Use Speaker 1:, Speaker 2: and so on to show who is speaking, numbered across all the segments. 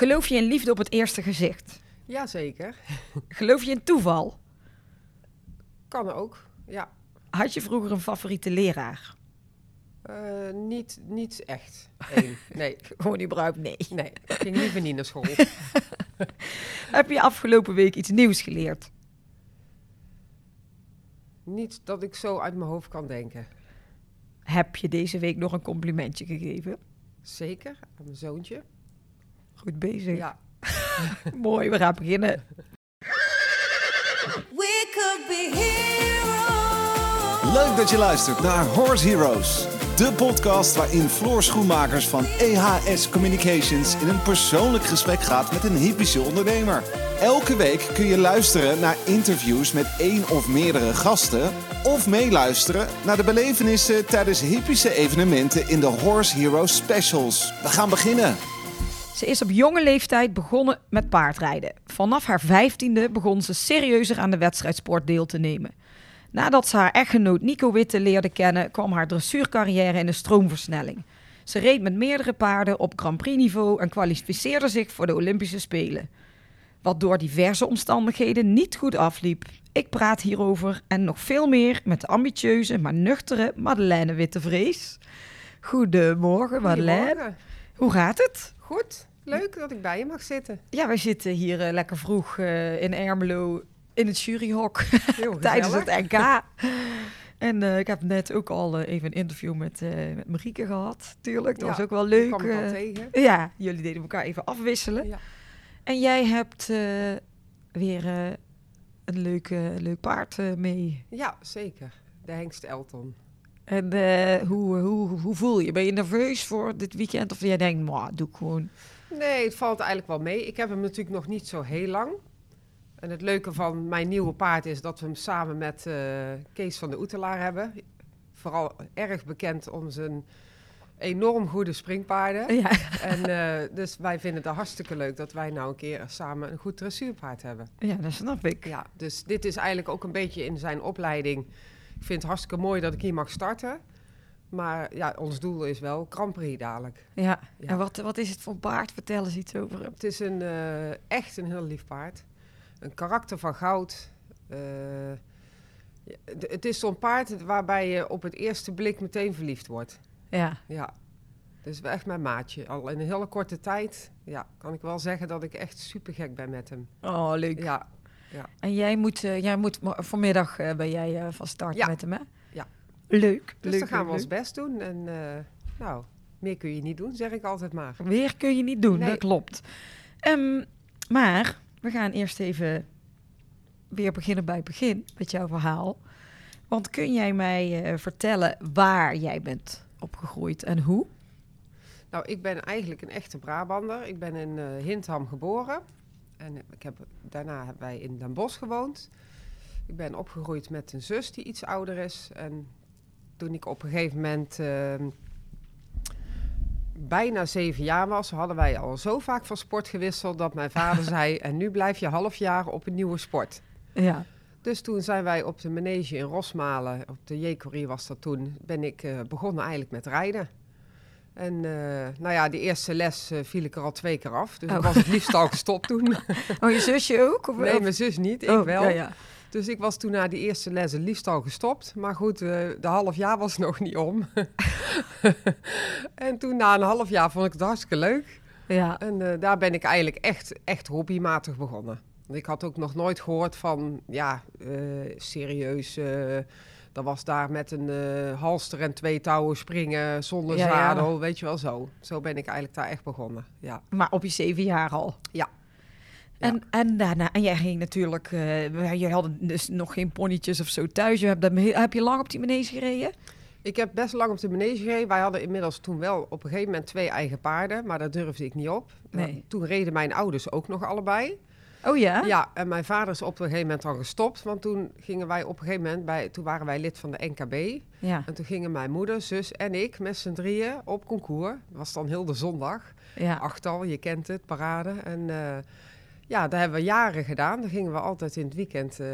Speaker 1: Geloof je in liefde op het eerste gezicht?
Speaker 2: Jazeker.
Speaker 1: Geloof je in toeval?
Speaker 2: Kan ook. Ja.
Speaker 1: Had je vroeger een favoriete leraar?
Speaker 2: Eh, niet, niet echt. Eén. Nee.
Speaker 1: Gewoon überhaupt nee.
Speaker 2: Nee. Ik ging liever niet naar school.
Speaker 1: Heb je afgelopen week iets nieuws geleerd?
Speaker 2: niet dat ik zo uit mijn hoofd kan denken.
Speaker 1: Heb je deze week nog een complimentje gegeven?
Speaker 2: Zeker. Aan mijn zoontje.
Speaker 1: Goed bezig.
Speaker 2: Ja.
Speaker 1: Mooi, we gaan beginnen.
Speaker 3: We could be heroes.
Speaker 4: Leuk dat je luistert naar Horse Heroes. De podcast waarin Floor Schoenmakers van EHS Communications in een persoonlijk gesprek gaat met een hypische ondernemer. Elke week kun je luisteren naar interviews met één of meerdere gasten. Of meeluisteren naar de belevenissen tijdens hypische evenementen in de Horse Heroes Specials. We gaan beginnen.
Speaker 1: Ze is op jonge leeftijd begonnen met paardrijden. Vanaf haar vijftiende begon ze serieuzer aan de wedstrijdsport deel te nemen. Nadat ze haar echtgenoot Nico Witte leerde kennen, kwam haar dressuurcarrière in de stroomversnelling. Ze reed met meerdere paarden op Grand Prix niveau en kwalificeerde zich voor de Olympische Spelen. Wat door diverse omstandigheden niet goed afliep. Ik praat hierover en nog veel meer met de ambitieuze, maar nuchtere Madeleine Wittevrees. Goedemorgen Madeleine.
Speaker 2: Goedemorgen.
Speaker 1: Hoe gaat het?
Speaker 2: Goed. Leuk dat ik bij je mag zitten.
Speaker 1: Ja, wij zitten hier eh, lekker vroeg eh, in Ermelo in het juryhok tijdens het. NK. En eh, ik heb net ook al even een interview met, met Marieke gehad, tuurlijk. Dat
Speaker 2: Ja,
Speaker 1: was ook wel leuk.
Speaker 2: kwam ik
Speaker 1: eh.
Speaker 2: tegen.
Speaker 1: ja, jullie deden elkaar even afwisselen.
Speaker 2: Ja.
Speaker 1: En jij hebt weer een leuk, leuk paard mee.
Speaker 2: ja, zeker. De hengst Elton.
Speaker 1: En hoe, hoe, hoe voel je? Ben je nerveus voor dit weekend? Of jij denkt, "Mwah, doe ik gewoon.
Speaker 2: Nee, het valt eigenlijk wel mee. Ik heb hem natuurlijk nog niet zo heel lang. En het leuke van mijn nieuwe paard is dat we hem samen met eh, Kees van de Oetelaar hebben. Vooral erg bekend om zijn enorm goede springpaarden.
Speaker 1: Ja,
Speaker 2: En eh, dus wij vinden het hartstikke leuk dat wij nou een keer samen een goed dressuurpaard hebben.
Speaker 1: ja, dat snap ik.
Speaker 2: Ja, dus dit is eigenlijk ook een beetje in zijn opleiding. Ik vind het hartstikke mooi dat ik hier mag starten. Maar ja, ons doel is wel Grand dadelijk.
Speaker 1: Ja.
Speaker 2: Ja.
Speaker 1: En wat, wat is het voor paard? Vertel eens iets over hem.
Speaker 2: Het is een, eh, echt een heel lief paard. Een karakter van goud. Eh, ja, het is zo'n paard waarbij je op het eerste blik meteen verliefd wordt.
Speaker 1: Ja.
Speaker 2: Ja, dus echt mijn maatje. Al in een hele korte tijd ja, kan ik wel zeggen dat ik echt super gek ben met hem.
Speaker 1: Oh, leuk.
Speaker 2: Ja,
Speaker 1: En jij moet, eh, jij moet mo- vanmiddag ben jij van start
Speaker 2: Ja.
Speaker 1: met hem, hè? Leuk.
Speaker 2: dus
Speaker 1: leuk,
Speaker 2: dan gaan
Speaker 1: leuk,
Speaker 2: we ons
Speaker 1: leuk.
Speaker 2: best doen. En eh, nou, meer kun je niet doen, zeg ik altijd maar.
Speaker 1: Weer kun je niet doen,
Speaker 2: Nee.
Speaker 1: dat klopt. Ehm, maar we gaan eerst even weer beginnen bij het begin met jouw verhaal. Want kun jij mij eh, vertellen waar jij bent opgegroeid en hoe?
Speaker 2: Nou, ik ben eigenlijk een echte Brabander. Ik ben in Hindham geboren. En ik heb, daarna hebben wij in Den Bosch gewoond. Ik ben opgegroeid met een zus die iets ouder is. En toen ik op een gegeven moment ehm, bijna zeven jaar was, hadden wij al zo vaak van sport gewisseld dat mijn vader zei: En nu blijf je half jaar op een nieuwe sport.
Speaker 1: Ja.
Speaker 2: Dus toen zijn wij op de manege in Rosmalen, op de J-Corrie was dat toen, ben ik eh, begonnen eigenlijk met rijden. En eh, nou ja, de eerste les eh, viel ik er al twee keer af. Dus
Speaker 1: Oh.
Speaker 2: ik was het liefst al gestopt toen.
Speaker 1: Oh, je zusje ook? Of,
Speaker 2: Nee, mijn zus niet, ik
Speaker 1: Oh,
Speaker 2: wel.
Speaker 1: Ja, ja.
Speaker 2: Dus ik was toen na die eerste les het liefst al gestopt. Maar goed, eh, de half jaar was nog niet om. en toen na een half jaar vond ik het hartstikke leuk.
Speaker 1: ja.
Speaker 2: En eh, daar ben ik eigenlijk echt, echt hobbymatig begonnen. Want ik had ook nog nooit gehoord van, ja, eh, serieus, dat was daar met een halster en twee touwen springen zonder
Speaker 1: Ja, ja.
Speaker 2: zadel, weet je wel zo. Zo ben ik eigenlijk daar echt begonnen, ja.
Speaker 1: Maar op je zeven jaar al?
Speaker 2: Ja.
Speaker 1: En, en daarna, en jij ging natuurlijk, eh je had dus nog geen ponnetjes of zo thuis. Je hebt, heb je lang op die manege gereden?
Speaker 2: Ik heb best lang op de manege gereden. Wij hadden inmiddels toen wel op een gegeven moment twee eigen paarden, maar daar durfde ik niet op.
Speaker 1: Nee.
Speaker 2: Nou, toen reden mijn ouders ook nog allebei.
Speaker 1: Oh ja?
Speaker 2: Ja, en mijn vader is op een gegeven moment al gestopt, want toen gingen wij op een gegeven moment bij, toen waren wij lid van de NKB.
Speaker 1: Ja.
Speaker 2: En toen gingen mijn moeder, zus en ik met z'n drieën op concours. Dat was dan heel de zondag.
Speaker 1: ja.
Speaker 2: Achtal, je kent het, parade. En eh, ja, dat hebben we jaren gedaan. Dan gingen we altijd in het weekend eh,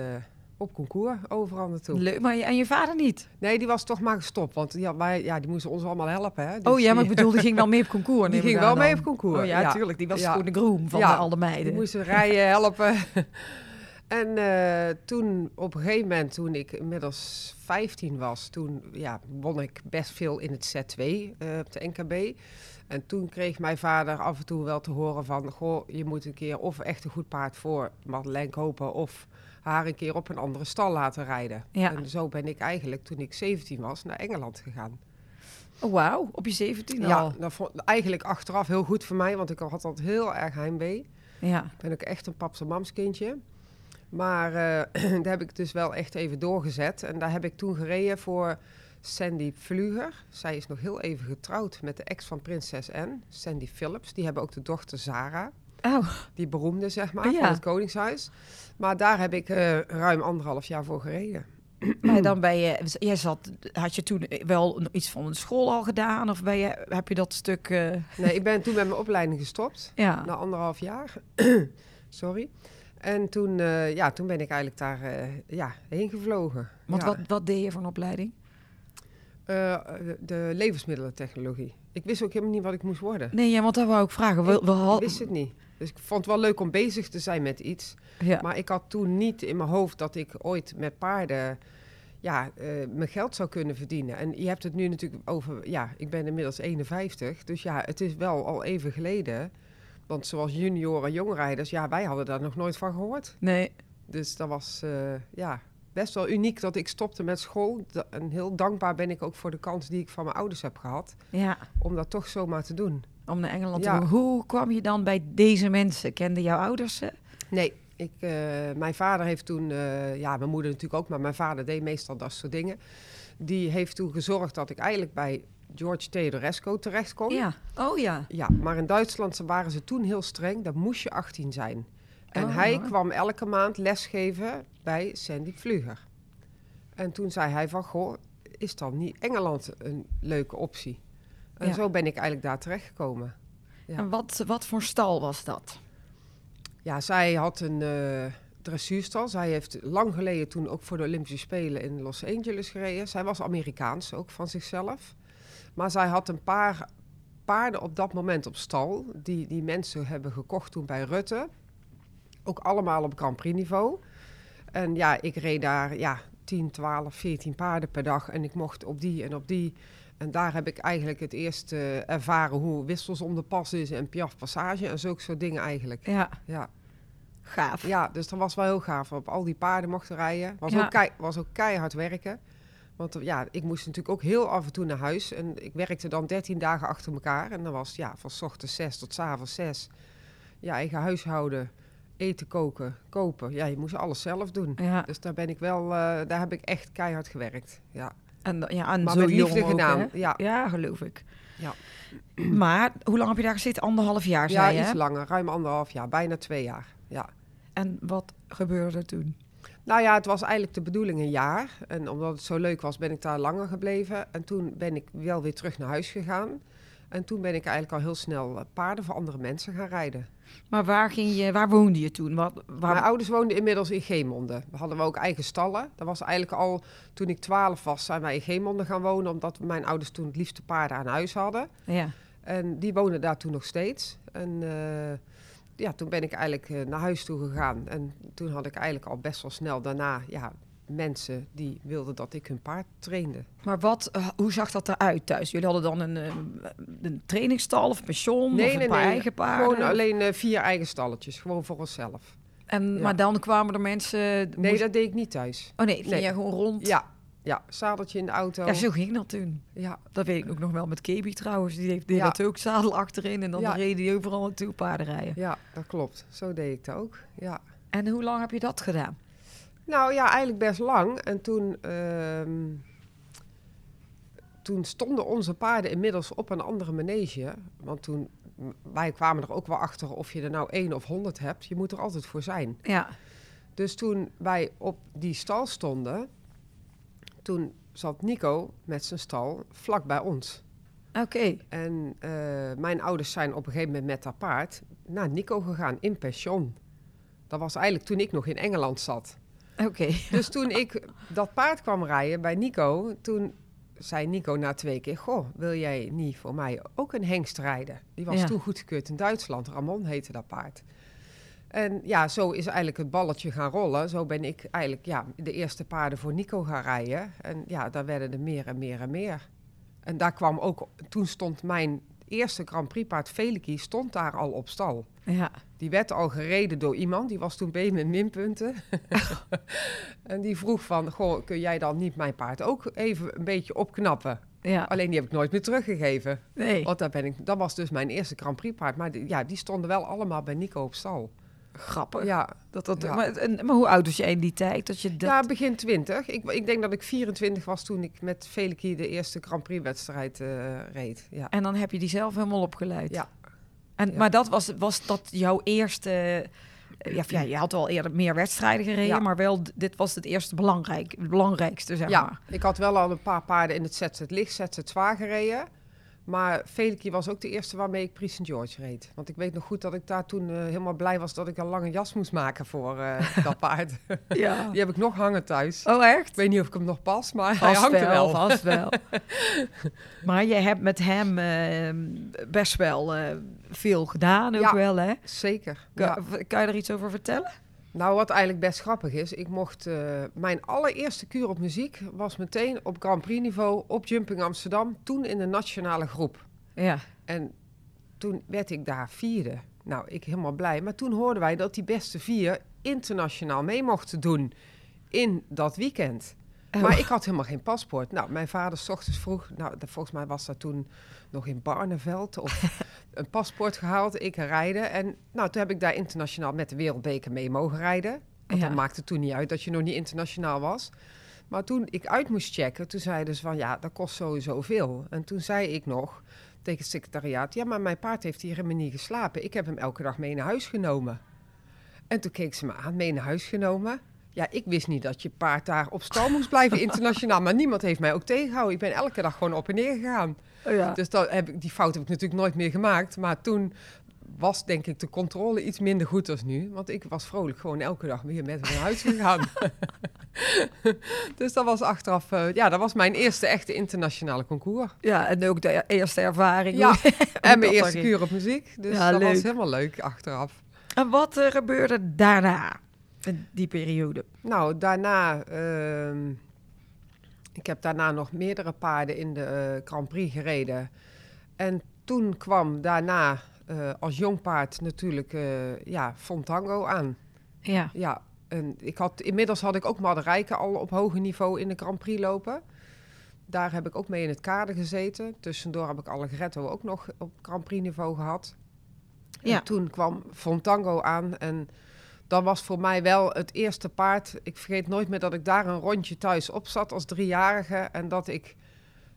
Speaker 2: op concours, overal naartoe.
Speaker 1: Leuk, maar je, en je vader niet?
Speaker 2: Nee, die was toch maar gestopt, want ja, wij, ja, die moesten ons allemaal helpen. Hè?
Speaker 1: oh
Speaker 2: Dus
Speaker 1: ja, maar
Speaker 2: die-
Speaker 1: ik bedoel, die ging wel mee op concours.
Speaker 2: Die ging wel mee op concours,
Speaker 1: Oh ja,
Speaker 2: ja.
Speaker 1: tuurlijk. Die was
Speaker 2: Ja.
Speaker 1: gewoon de groom van
Speaker 2: Ja,
Speaker 1: de, alle meiden.
Speaker 2: Die moesten rijden, helpen. en eh, toen, op een gegeven moment, toen ik inmiddels 15 was, toen ja, won ik best veel in het Z2 eh, op de NKB. En toen kreeg mijn vader af en toe wel te horen van, goh, je moet een keer of echt een goed paard voor Madeleine kopen of haar een keer op een andere stal laten rijden.
Speaker 1: Ja.
Speaker 2: En zo ben ik eigenlijk, toen ik 17 was, naar Engeland gegaan.
Speaker 1: Oh, wauw. Op je 17
Speaker 2: Ja,
Speaker 1: al.
Speaker 2: dat vond eigenlijk achteraf heel goed voor mij, want ik had altijd heel erg heimwee.
Speaker 1: Ja.
Speaker 2: Ik ben ook echt een paps en mams kindje. Maar eh, daar heb ik dus wel echt even doorgezet. En daar heb ik toen gereden voor Sandy Vluger. Zij is nog heel even getrouwd met de ex van prinses Anne, Sandy Phillips. Die hebben ook de dochter Sarah,
Speaker 1: Oh,
Speaker 2: die beroemde zeg maar,
Speaker 1: Ja.
Speaker 2: van het Koningshuis. Maar daar heb ik eh, ruim anderhalf jaar voor gereden.
Speaker 1: maar dan ben je... Jij zat... Had je toen wel iets van een school al gedaan? Of ben je, heb je dat stuk... eh,
Speaker 2: Nee, ik ben toen met mijn opleiding gestopt.
Speaker 1: ja.
Speaker 2: Na anderhalf jaar. Sorry. En toen, eh, ja, toen ben ik eigenlijk daar ja, heen gevlogen.
Speaker 1: Want
Speaker 2: ja.
Speaker 1: wat, wat deed je voor een opleiding?
Speaker 2: Eh, de levensmiddelentechnologie. Ik wist ook helemaal niet wat ik moest worden.
Speaker 1: Nee, ja, want daar wou ik vragen. We, we
Speaker 2: Ik wist het niet. Dus ik vond het wel leuk om bezig te zijn met iets.
Speaker 1: ja.
Speaker 2: Maar ik had toen niet in mijn hoofd dat ik ooit met paarden ja, eh, mijn geld zou kunnen verdienen. En je hebt het nu natuurlijk over, ja, ik ben inmiddels 51. Dus ja, het is wel al even geleden. Want zoals junioren, jongrijders, ja, wij hadden daar nog nooit van gehoord.
Speaker 1: Nee.
Speaker 2: Dus dat was eh, ja, best wel uniek dat ik stopte met school. En heel dankbaar ben ik ook voor de kans die ik van mijn ouders heb gehad.
Speaker 1: Ja,
Speaker 2: Om dat toch zomaar te doen.
Speaker 1: om naar Engeland te
Speaker 2: Ja.
Speaker 1: gaan. Hoe kwam je dan bij deze mensen? Kenden jouw ouders ze?
Speaker 2: Nee, ik, eh, mijn vader heeft toen, eh, ja, mijn moeder natuurlijk ook, maar mijn vader deed meestal dat soort dingen. Die heeft toen gezorgd dat ik eigenlijk bij George Theodorescu terecht kon.
Speaker 1: Ja. Oh ja.
Speaker 2: Ja, maar in Duitsland waren ze toen heel streng, dan moest je 18 zijn. En
Speaker 1: Oh,
Speaker 2: hij
Speaker 1: hoor.
Speaker 2: kwam elke maand lesgeven bij Sandy Vlugger. En toen zei hij van, goh, is dan niet Engeland een leuke optie? En
Speaker 1: Ja.
Speaker 2: zo ben ik eigenlijk daar terechtgekomen. Ja.
Speaker 1: En wat, wat voor stal was dat?
Speaker 2: Ja, zij had een eh dressuurstal. Zij heeft lang geleden toen ook voor de Olympische Spelen in Los Angeles gereden. Zij was Amerikaans ook van zichzelf. Maar zij had een paar paarden op dat moment op stal. Die, die mensen hebben gekocht toen bij Rutte. Ook allemaal op Grand Prix niveau. En ja, ik reed daar ja, 10, 12, 14 paarden per dag. En ik mocht op die en op die. En daar heb ik eigenlijk het eerst eh, ervaren hoe wissels om de pas is en piaf passage en zulke soort dingen eigenlijk.
Speaker 1: Ja,
Speaker 2: Ja.
Speaker 1: gaaf.
Speaker 2: Ja, dus dat was wel heel gaaf. Op al die paarden mochten rijden. Was,
Speaker 1: Ja.
Speaker 2: ook, kei, was ook keihard werken. Want eh, ja, ik moest natuurlijk ook heel af en toe naar huis. En ik werkte dan 13 dagen achter elkaar. En dan was ja, van 's ochtends 6 tot 's avonds 6. Ja, eigen huishouden, eten koken, kopen. Ja, je moest alles zelf doen.
Speaker 1: Ja,
Speaker 2: Dus daar ben ik wel, eh, daar heb ik echt keihard gewerkt. Ja,
Speaker 1: en, ja, en
Speaker 2: maar
Speaker 1: zo
Speaker 2: met liefde
Speaker 1: ook,
Speaker 2: gedaan.
Speaker 1: hè?
Speaker 2: ja.
Speaker 1: Ja, geloof ik.
Speaker 2: Ja.
Speaker 1: Maar hoe lang heb je daar gezeten? Anderhalf jaar,
Speaker 2: ja,
Speaker 1: zei je,
Speaker 2: iets
Speaker 1: hè?
Speaker 2: langer. Ruim anderhalf jaar. Bijna twee jaar. Ja.
Speaker 1: En wat gebeurde er toen?
Speaker 2: Nou ja, het was eigenlijk de bedoeling een jaar. En omdat het zo leuk was, ben ik daar langer gebleven. En toen ben ik wel weer terug naar huis gegaan. En toen ben ik eigenlijk al heel snel eh, paarden voor andere mensen gaan rijden.
Speaker 1: Maar waar, ging je, waar woonde je toen? Wat, waar,
Speaker 2: Mijn ouders woonden inmiddels in Geemonde. We hadden we ook eigen stallen. Dat was eigenlijk al toen ik 12 was, zijn wij in Geemonde gaan wonen. Omdat mijn ouders toen het liefste paarden aan huis hadden.
Speaker 1: ja.
Speaker 2: En die woonden daar toen nog steeds. En eh, ja, toen ben ik eigenlijk eh, naar huis toe gegaan. En toen had ik eigenlijk al best wel snel daarna ja, mensen die wilden dat ik hun paard trainde.
Speaker 1: Maar wat, eh, hoe zag dat eruit thuis? Jullie hadden dan een, eh, een trainingstal of een pension of een paar eigen paarden?
Speaker 2: Gewoon alleen eh, vier eigen stalletjes, gewoon voor onszelf.
Speaker 1: En,
Speaker 2: ja.
Speaker 1: Maar dan kwamen er mensen...
Speaker 2: Nee,
Speaker 1: moest-
Speaker 2: dat deed ik niet thuis.
Speaker 1: Oh nee, ging
Speaker 2: nee.
Speaker 1: jij gewoon rond?
Speaker 2: Ja, ja, zadeltje in de auto.
Speaker 1: Ja, zo ging dat toen.
Speaker 2: Ja,
Speaker 1: Dat weet ik ook nog wel met Kebi trouwens. Die heeft deed
Speaker 2: Ja.
Speaker 1: dat ook, zadel achterin en dan
Speaker 2: Ja.
Speaker 1: reed hij overal naartoe paarden rijden.
Speaker 2: ja, dat klopt. Zo deed ik dat ook. Ja.
Speaker 1: En hoe lang heb je dat gedaan?
Speaker 2: Nou ja, eigenlijk best lang. En toen, ehm, toen stonden onze paarden inmiddels op een andere manege. Want toen, wij kwamen er ook wel achter of je er nou één of honderd hebt. Je moet er altijd voor zijn.
Speaker 1: Ja,
Speaker 2: Dus toen wij op die stal stonden, toen zat Nico met zijn stal vlak bij ons.
Speaker 1: oké.
Speaker 2: En eh, mijn ouders zijn op een gegeven moment met haar paard naar Nico gegaan in pension. Dat was eigenlijk toen ik nog in Engeland zat.
Speaker 1: Oké.
Speaker 2: Dus toen ik dat paard kwam rijden bij Nico, toen zei Nico na twee keer: Goh, wil jij niet voor mij ook een hengst rijden? Die was
Speaker 1: Ja.
Speaker 2: toen goedgekeurd in Duitsland. Ramon heette dat paard. En ja, zo is eigenlijk het balletje gaan rollen. Zo ben ik eigenlijk ja, de eerste paarden voor Nico gaan rijden. En ja, daar werden er meer en meer en meer. En daar kwam ook, toen stond mijn eerste Grand Prix paard Veliki, stond daar al op stal.
Speaker 1: Ja.
Speaker 2: Die werd al gereden door iemand, die was toen bezig met minpunten. en die vroeg van, goh, kun jij dan niet mijn paard ook even een beetje opknappen?
Speaker 1: Ja.
Speaker 2: Alleen die heb ik nooit meer teruggegeven.
Speaker 1: Nee.
Speaker 2: Want daar ben ik, dat was dus mijn eerste Grand Prix paard. Maar die, ja, die stonden wel allemaal bij Nico op stal.
Speaker 1: Grappig.
Speaker 2: Ja,
Speaker 1: Dat, dat,
Speaker 2: Ja.
Speaker 1: maar, en, maar hoe oud was jij in die tijd? Dat je dat...
Speaker 2: ja, begin 20. Ik, ik denk dat ik 24 was toen ik met Veliki de eerste Grand Prix wedstrijd eh, reed. Ja.
Speaker 1: En dan heb je die zelf helemaal opgeleid.
Speaker 2: Ja.
Speaker 1: En,
Speaker 2: Ja.
Speaker 1: Maar dat was, was dat jouw eerste... eh, Ja, ja, je had wel eerder meer wedstrijden gereden,
Speaker 2: Ja.
Speaker 1: maar wel, dit was het eerste belangrijk, het belangrijkste, zeg
Speaker 2: ja,
Speaker 1: maar.
Speaker 2: ik had wel al een paar paarden in het ZZ Licht, ZZ Zwaar gereden. Maar Veliki was ook de eerste waarmee ik Prix St. George reed. Want ik weet nog goed dat ik daar toen eh, helemaal blij was dat ik een lange jas moest maken voor eh, dat paard.
Speaker 1: Ja.
Speaker 2: Die heb ik nog hangen thuis.
Speaker 1: Oh, echt?
Speaker 2: Ik weet niet of ik hem nog pas, maar hij hangt er wel.
Speaker 1: vast wel. maar je hebt met hem eh, best wel veel gedaan ook
Speaker 2: Ja.
Speaker 1: wel, hè?
Speaker 2: Zeker.
Speaker 1: Kan,
Speaker 2: ja.
Speaker 1: kan je er iets over vertellen?
Speaker 2: Nou, wat eigenlijk best grappig is, ik mocht eh, mijn allereerste kuur op muziek was meteen op Grand Prix niveau op Jumping Amsterdam, toen in de nationale groep.
Speaker 1: Ja.
Speaker 2: En toen werd ik daar vierde. Nou, ik helemaal blij. Maar toen hoorden wij dat die beste vier internationaal mee mochten doen in dat weekend.
Speaker 1: Oh.
Speaker 2: Maar ik had helemaal geen paspoort. Nou, mijn vader 's ochtends vroeg, nou, volgens mij was dat toen nog in Barneveld, of een paspoort gehaald, ik rijden. En nou, toen heb ik daar internationaal met de wereldbeker mee mogen rijden. Want
Speaker 1: Ja.
Speaker 2: dat maakte toen niet uit dat je nog niet internationaal was. Maar toen ik uit moest checken, toen zeiden ze van ja, dat kost sowieso veel. En toen zei ik nog tegen het secretariaat, ja, maar mijn paard heeft hier helemaal niet geslapen. Ik heb hem elke dag mee naar huis genomen. En toen keek ze me aan, mee naar huis genomen. Ja, ik wist niet dat je paard daar op stal moest blijven internationaal. Maar niemand heeft mij ook tegengehouden. Ik ben elke dag gewoon op en neer gegaan.
Speaker 1: Oh, ja.
Speaker 2: Dus dat heb ik, die fout heb ik natuurlijk nooit meer gemaakt. Maar toen was denk ik de controle iets minder goed als nu. Want ik was vrolijk gewoon elke dag weer met naar huis gegaan. dus dat was achteraf... eh, ja, dat was mijn eerste echte internationale concours.
Speaker 1: ja, en ook de eerste ervaring.
Speaker 2: Ja, en mijn eerste kuur op muziek. Dus
Speaker 1: Ja,
Speaker 2: dat
Speaker 1: leuk.
Speaker 2: was helemaal leuk achteraf.
Speaker 1: En wat eh, gebeurde daarna, in die periode?
Speaker 2: Nou, daarna... ehm, ik heb daarna nog meerdere paarden in de eh, Grand Prix gereden. En toen kwam daarna eh, als jong paard natuurlijk eh ja, Fontango aan.
Speaker 1: Ja.
Speaker 2: Ja, en ik had, inmiddels had ik ook Madderijken al op hoger niveau in de Grand Prix lopen. Daar heb ik ook mee in het kader gezeten. Tussendoor heb ik Allegretto ook nog op Grand Prix niveau gehad.
Speaker 1: Ja.
Speaker 2: En toen kwam Fontango aan en dat was voor mij wel het eerste paard. Ik vergeet nooit meer dat ik daar een rondje thuis op zat als driejarige en dat ik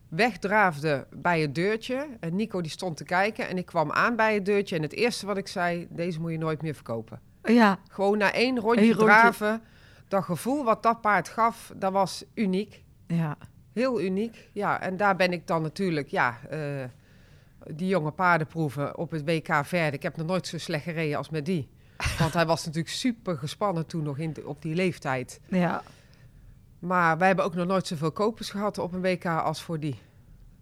Speaker 2: wegdraafde bij het deurtje. En Nico die stond te kijken en ik kwam aan bij het deurtje en het eerste wat ik zei, deze moet je nooit meer verkopen.
Speaker 1: Ja,
Speaker 2: Gewoon na één rondje,
Speaker 1: Eén rondje.
Speaker 2: draven. Dat gevoel wat dat paard gaf, dat was uniek.
Speaker 1: ja.
Speaker 2: Heel uniek. Ja, en daar ben ik dan natuurlijk, ja, eh, die jonge paardenproeven op het WK verder. Ik heb nog nooit zo slecht gereden als met die. Want hij was natuurlijk super gespannen toen nog in, op die leeftijd.
Speaker 1: ja.
Speaker 2: Maar wij hebben ook nog nooit zoveel kopers gehad op een WK als voor die.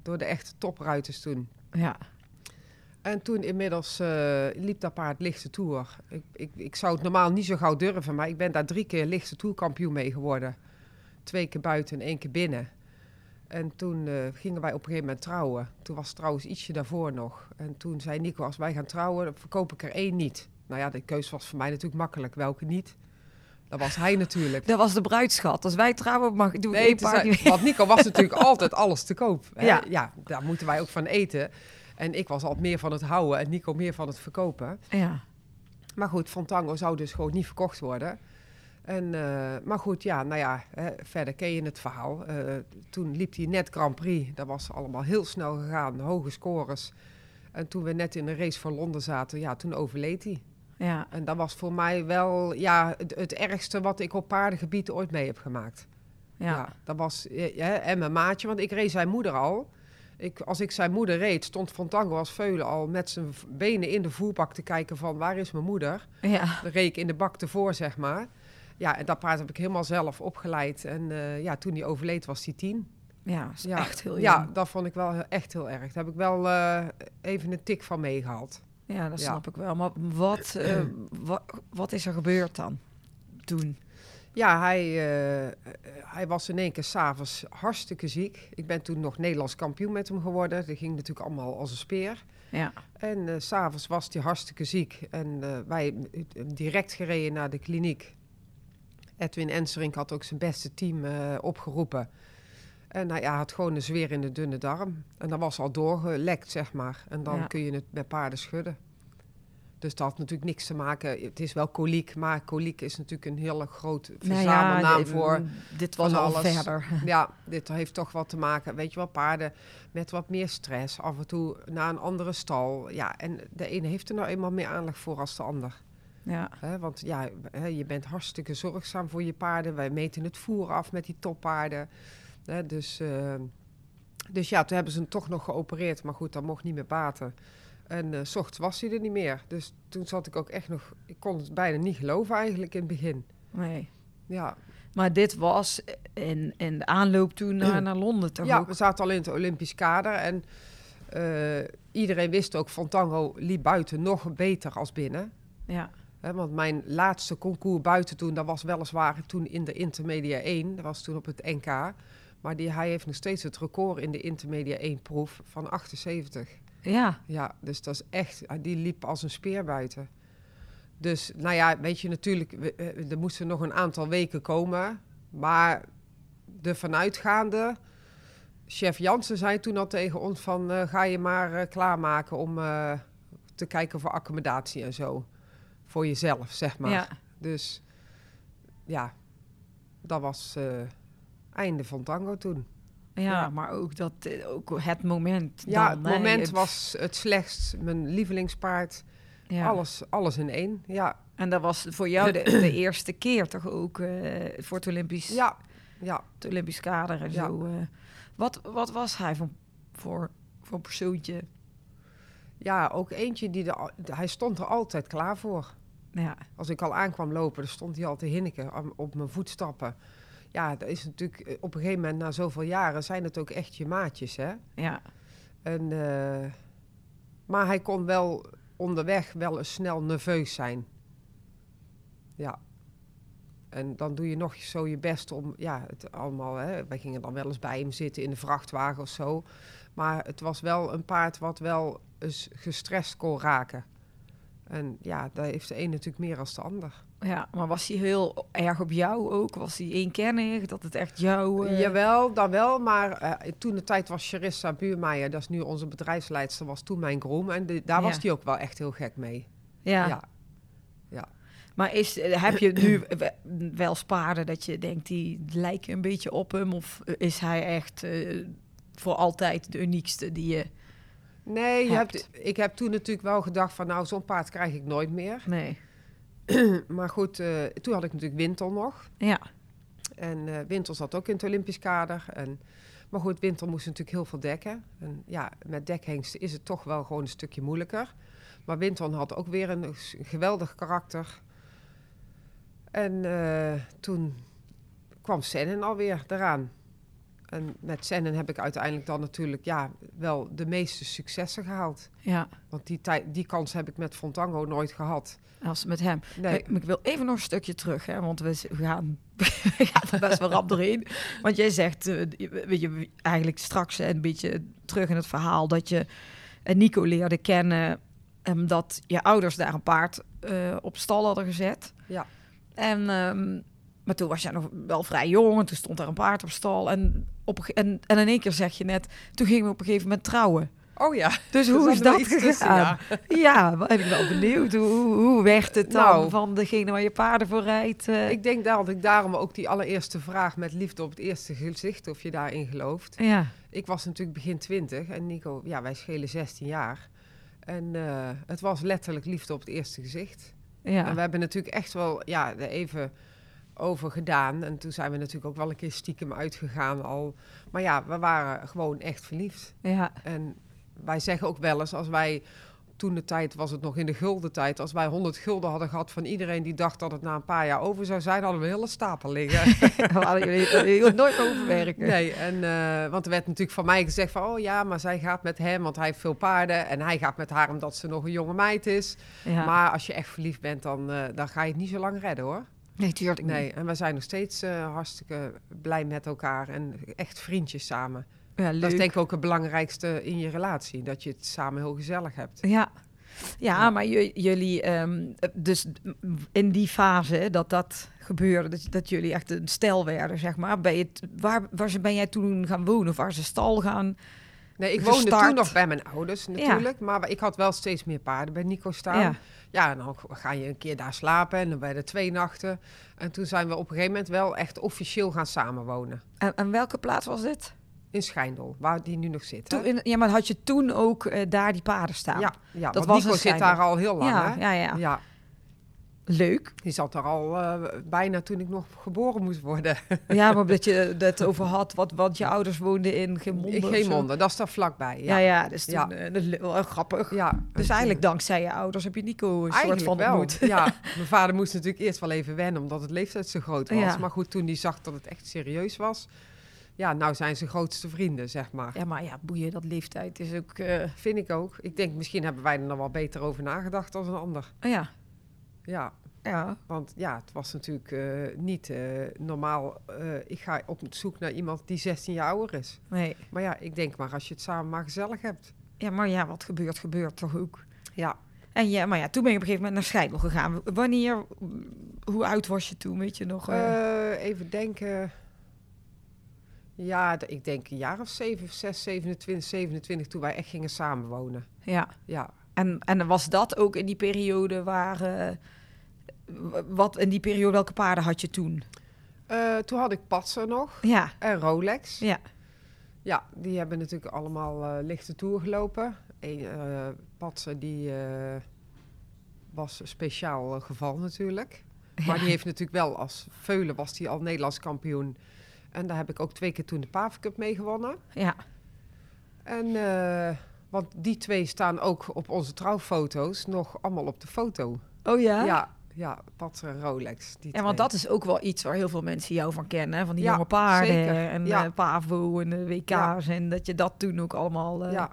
Speaker 2: Door de echte topruiters toen.
Speaker 1: ja.
Speaker 2: En toen inmiddels eh, liep dat paard lichte toer. Ik, ik, ik zou het normaal niet zo gauw durven, maar ik ben daar drie keer lichte toerkampioen mee geworden. Twee keer buiten en één keer binnen. En toen eh, gingen wij op een gegeven moment trouwen. Toen was het trouwens ietsje daarvoor nog. En toen zei Nico, als wij gaan trouwen, dan verkoop ik er één niet. Nou ja, de keuze was voor mij natuurlijk makkelijk. Welke niet? Dat was hij natuurlijk.
Speaker 1: Dat was de bruidschat. Als wij trouwen, mag ik
Speaker 2: Nee,
Speaker 1: paardje.
Speaker 2: zei- want Nico was natuurlijk altijd alles te koop. Hè?
Speaker 1: Ja.
Speaker 2: ja, daar moeten wij ook van eten. En ik was altijd meer van het houden en Nico meer van het verkopen.
Speaker 1: Ja.
Speaker 2: Maar goed, Fontango zou dus gewoon niet verkocht worden. En, eh, maar goed, ja, nou ja, hè, verder ken je het verhaal. Eh, toen liep hij net Grand Prix. Dat was allemaal heel snel gegaan, hoge scores. En toen we net in de race voor Londen zaten, ja, toen overleed hij.
Speaker 1: Ja.
Speaker 2: En dat was voor mij wel ja, het, het ergste wat ik op paardengebied ooit mee heb gemaakt.
Speaker 1: Ja.
Speaker 2: dat was, ja, en mijn maatje, want ik reed zijn moeder al. Ik, als ik zijn moeder reed, stond Fontango als veulen al met zijn benen in de voerbak te kijken van waar is mijn moeder?
Speaker 1: Ja.
Speaker 2: Dan reed ik in de bak ervoor, zeg maar. Ja, en dat paard heb ik helemaal zelf opgeleid. En eh, ja, toen hij overleed was hij tien.
Speaker 1: Ja, echt heel
Speaker 2: Ja, dat vond ik wel echt heel erg. Daar heb ik wel eh, even een tik van meegehaald.
Speaker 1: Ja, dat
Speaker 2: Ja.
Speaker 1: snap ik wel. Maar wat, eh, wat, wat is er gebeurd dan? Toen?
Speaker 2: Ja, hij, eh, hij was in één keer s'avonds hartstikke ziek. Ik ben toen nog Nederlands kampioen met hem geworden. Dat ging natuurlijk allemaal als een speer.
Speaker 1: Ja.
Speaker 2: En eh, s s'avonds was hij hartstikke ziek. En eh, wij eh, direct gereden naar de kliniek. Edwin Enserink had ook zijn beste team eh, opgeroepen. En hij had gewoon een zweer in de dunne darm. En dat was al doorgelekt, zeg maar. En dan
Speaker 1: Ja.
Speaker 2: kun je het met paarden schudden. Dus dat had natuurlijk niks te maken. Het is wel koliek, maar koliek is natuurlijk een hele grote verzamelnaam
Speaker 1: de-
Speaker 2: voor...
Speaker 1: Dit was al
Speaker 2: alles.
Speaker 1: verder.
Speaker 2: Ja, dit heeft toch wat te maken, weet je wel, paarden met wat meer stress. Af en toe naar een andere stal. Ja, en de ene heeft er nou eenmaal meer aandacht voor als de ander.
Speaker 1: Ja.
Speaker 2: Want ja, je bent hartstikke zorgzaam voor je paarden. Wij meten het voer af met die toppaarden. Hè? Dus, eh, dus ja, toen hebben ze hem toch nog geopereerd. Maar goed, dat mocht niet meer baten. En eh, s ochtends was hij er niet meer. Dus toen zat ik ook echt nog... Ik kon het bijna niet geloven eigenlijk in het begin.
Speaker 1: Nee.
Speaker 2: Ja,
Speaker 1: Maar dit was in, in de aanloop toen naar, naar Londen toch
Speaker 2: Ja,
Speaker 1: ook?
Speaker 2: we zaten al in het Olympisch kader. En eh, iedereen wist ook, Fantango liep buiten nog beter als binnen.
Speaker 1: Ja.
Speaker 2: Want mijn laatste concours buiten toen, dat was weliswaar toen in de Intermedia 1. Dat was toen op het NK. Maar die, hij heeft nog steeds het record in de Intermedia 1 proef van 78.
Speaker 1: Ja.
Speaker 2: Ja, dus dat is echt, die liep als een speer buiten. Dus nou ja, weet je natuurlijk, eh, er moesten nog een aantal weken komen. Maar de vanuitgaande, chef Jansen zei toen al tegen ons van... eh, ga je maar eh, klaarmaken om te kijken voor accommodatie en zo. Voor jezelf, zeg maar.
Speaker 1: Ja.
Speaker 2: Dus ja, dat was einde van tango toen.
Speaker 1: Ja,
Speaker 2: Ja.
Speaker 1: maar ook, dat, eh, ook het moment
Speaker 2: Ja,
Speaker 1: dan,
Speaker 2: het
Speaker 1: hè.
Speaker 2: moment was het slechtst. Mijn lievelingspaard.
Speaker 1: ja.
Speaker 2: Alles, alles in één. Ja,
Speaker 1: En dat was voor jou de, de eerste keer toch ook eh, voor het Olympisch,
Speaker 2: ja, ja.
Speaker 1: het Olympisch kader en
Speaker 2: Ja.
Speaker 1: zo. eh. wat, wat was hij voor, voor, voor persoontje?
Speaker 2: Ja, ook eentje die... De, al- hij stond er altijd klaar voor.
Speaker 1: Ja,
Speaker 2: Als ik al aankwam lopen, dan stond hij al te hinniken op mijn voetstappen. Ja, dat is natuurlijk... eh, Op een gegeven moment, na zoveel jaren, zijn het ook echt je maatjes, hè?
Speaker 1: ja,
Speaker 2: En, eh, maar hij kon wel onderweg wel eens snel nerveus zijn. Ja. En dan doe je nog zo je best om, ja, het allemaal, hè, wij gingen dan wel eens bij hem zitten in de vrachtwagen of zo. Maar het was wel een paard wat wel eens gestrest kon raken. En ja, daar heeft de een natuurlijk meer als de ander.
Speaker 1: ja. Maar was hij heel erg op jou ook? Was hij eenkennig? Dat het echt jou... eh,
Speaker 2: Jawel, dan wel. Maar eh, toen de tijd was Charissa Buurmeijer, dat is nu onze bedrijfsleidster, was toen mijn groom. En de- daar was
Speaker 1: Ja.
Speaker 2: hij ook wel echt heel gek mee.
Speaker 1: Ja.
Speaker 2: ja.
Speaker 1: Maar is, eh, heb je nu we- wel spaarden dat je denkt, die lijken een beetje op hem? Of is hij echt voor altijd de uniekste die je...
Speaker 2: Nee, je
Speaker 1: hebt.
Speaker 2: hebt, ik heb toen natuurlijk wel gedacht van nou, zo'n paard krijg ik nooit meer.
Speaker 1: Nee.
Speaker 2: Maar goed, eh, toen had ik natuurlijk Wintel nog.
Speaker 1: Ja,
Speaker 2: En eh Wintel zat ook in het Olympisch kader. En, maar goed, Wintel moest natuurlijk heel veel dekken. En ja, met dekhengsten is het toch wel gewoon een stukje moeilijker. Maar Wintel had ook weer een geweldig karakter. En eh, toen kwam Sennen alweer eraan. En met Sennen heb ik uiteindelijk dan natuurlijk ja, wel de meeste successen gehaald.
Speaker 1: ja.
Speaker 2: Want die, tijd, die kans heb ik met Fontango nooit gehad.
Speaker 1: Als met hem.
Speaker 2: Nee.
Speaker 1: Ik, ik wil even nog een stukje terug, hè, want we, gaan, we gaan er best wel rap doorheen. Want jij zegt, eh, je- weet je, eigenlijk straks eh, een beetje terug in het verhaal dat je eh, Nico leerde kennen, en dat je ouders daar een paard eh, op stal hadden gezet.
Speaker 2: Ja.
Speaker 1: En, ehm, maar toen was jij nog wel vrij jong en toen stond daar een paard op stal. En, op, en, en in één keer zeg je net, toen gingen we op een gegeven moment trouwen.
Speaker 2: Oh ja.
Speaker 1: Dus hoe is dat
Speaker 2: tussen,
Speaker 1: gegaan? Ja, ben ik wel benieuwd. Hoe, hoe- werd het dan
Speaker 2: Nou.
Speaker 1: van degene waar je paarden voor rijdt? eh?
Speaker 2: Ik denk dat ik daarom ook die allereerste vraag met liefde op het eerste gezicht, of je daarin gelooft.
Speaker 1: ja,
Speaker 2: Ik was natuurlijk begin 20 en Nico, ja, wij schelen 16 jaar. En eh, het was letterlijk liefde op het eerste gezicht.
Speaker 1: ja.
Speaker 2: En we hebben natuurlijk echt wel ja, even over gedaan. En toen zijn we natuurlijk ook wel een keer stiekem uitgegaan al. Maar ja, we waren gewoon echt verliefd.
Speaker 1: ja,
Speaker 2: En wij zeggen ook wel eens, als wij toen de tijd was het nog in de gulden tijd. Als wij 100 gulden hadden gehad van iedereen die dacht dat het na een paar jaar over zou zijn, hadden we een hele stapel liggen.
Speaker 1: We hadden jullie nooit overwerken.
Speaker 2: nee, en, eh, want er werd natuurlijk van mij gezegd van, oh ja, maar zij gaat met hem, want hij heeft veel paarden. En hij gaat met haar omdat ze nog een jonge meid is.
Speaker 1: Ja.
Speaker 2: Maar als je echt verliefd bent, dan, eh, dan ga je het niet zo lang redden hoor.
Speaker 1: Nee, tuurlijk niet.
Speaker 2: Nee, en we zijn nog steeds eh, hartstikke blij met elkaar en echt vriendjes samen.
Speaker 1: Ja,
Speaker 2: Dat
Speaker 1: leuk.
Speaker 2: is denk ik ook het belangrijkste in je relatie, dat je het samen heel gezellig hebt.
Speaker 1: Ja. Ja,
Speaker 2: Ja.
Speaker 1: maar jullie, ehm, dus in die fase dat dat gebeurde, dat, dat jullie echt een stel werden, zeg maar. Ben je, waar, waar ben jij toen gaan wonen of waar ze stal gaan?
Speaker 2: Nee, ik woonde toen nog bij mijn ouders natuurlijk, maar ik had wel steeds meer paarden bij Nico staan.
Speaker 1: Ja.
Speaker 2: Ja, en dan ga je een keer daar slapen en dan werden twee nachten. En toen zijn we op een gegeven moment wel echt officieel gaan samenwonen.
Speaker 1: En, en welke plaats was dit?
Speaker 2: In Schijndel, waar die nu nog zit. hè?
Speaker 1: Toen, in- ja, maar had je toen ook eh, daar die paarden staan?
Speaker 2: ja, ja
Speaker 1: dat
Speaker 2: want
Speaker 1: was
Speaker 2: Nico zit daar al heel lang.
Speaker 1: ja,
Speaker 2: hè?
Speaker 1: ja, ja.
Speaker 2: ja,
Speaker 1: Leuk.
Speaker 2: die zat er al eh, bijna toen ik nog geboren moest worden.
Speaker 1: Ja, maar dat je het over had, wat, want je ouders woonden in.
Speaker 2: In monde, dat is daar vlakbij.
Speaker 1: Ja,
Speaker 2: Ja,
Speaker 1: ja, dus toen,
Speaker 2: Ja.
Speaker 1: eh, wel grappig.
Speaker 2: Ja,
Speaker 1: Dus
Speaker 2: en
Speaker 1: eigenlijk dankzij je ouders heb je Nico een soort
Speaker 2: Eigenlijk
Speaker 1: van
Speaker 2: wel.
Speaker 1: ontmoet.
Speaker 2: Ja, mijn vader moest natuurlijk eerst wel even wennen, omdat het leeftijd zo groot was.
Speaker 1: Ja.
Speaker 2: Maar goed, toen hij zag dat het echt serieus was, ja, nou zijn ze grootste vrienden, zeg maar.
Speaker 1: Ja, maar ja, boeien, dat leeftijd is ook... eh,
Speaker 2: Vind ik ook. Ik denk, misschien hebben wij er nog wel beter over nagedacht als een ander.
Speaker 1: ja,
Speaker 2: Ja,
Speaker 1: ja.
Speaker 2: want ja, het was natuurlijk eh, niet eh, normaal. eh, ik ga op zoek naar iemand die 16 jaar ouder is.
Speaker 1: Nee.
Speaker 2: Maar ja, ik denk maar als je het samen maar gezellig hebt.
Speaker 1: Ja, maar ja, wat gebeurt, gebeurt toch ook.
Speaker 2: Ja,
Speaker 1: En ja, maar ja, toen ben je op een gegeven moment naar Scheidel gegaan. Wanneer, hoe oud was je toen, weet je nog?
Speaker 2: even denken. Ja, ik denk een jaar of 7, 6, 27, 27 toen wij echt gingen samenwonen.
Speaker 1: ja.
Speaker 2: Ja,
Speaker 1: En, en was dat ook in die periode waar... wat in die periode, welke paarden had je toen?
Speaker 2: Eh, toen had ik Patser nog
Speaker 1: Ja,
Speaker 2: en Rolex.
Speaker 1: ja,
Speaker 2: Ja, die hebben natuurlijk allemaal eh, lichte tour gelopen. Eén, eh Patser die was een speciaal geval natuurlijk. Maar die heeft natuurlijk wel als Veulen was die al Nederlands kampioen. En daar heb ik ook twee keer toen de Paven Cup mee gewonnen.
Speaker 1: ja.
Speaker 2: En want die twee staan ook op onze trouwfoto's nog allemaal op de foto.
Speaker 1: Oh ja?
Speaker 2: Ja, ja, Patser en Rolex. Die
Speaker 1: Ja, want dat is ook wel iets waar heel veel mensen jou van kennen. Van die
Speaker 2: Ja,
Speaker 1: jonge paarden
Speaker 2: zeker.
Speaker 1: en
Speaker 2: Ja.
Speaker 1: eh, Pavo en de WK's.
Speaker 2: Ja.
Speaker 1: En dat je dat toen ook allemaal, eh,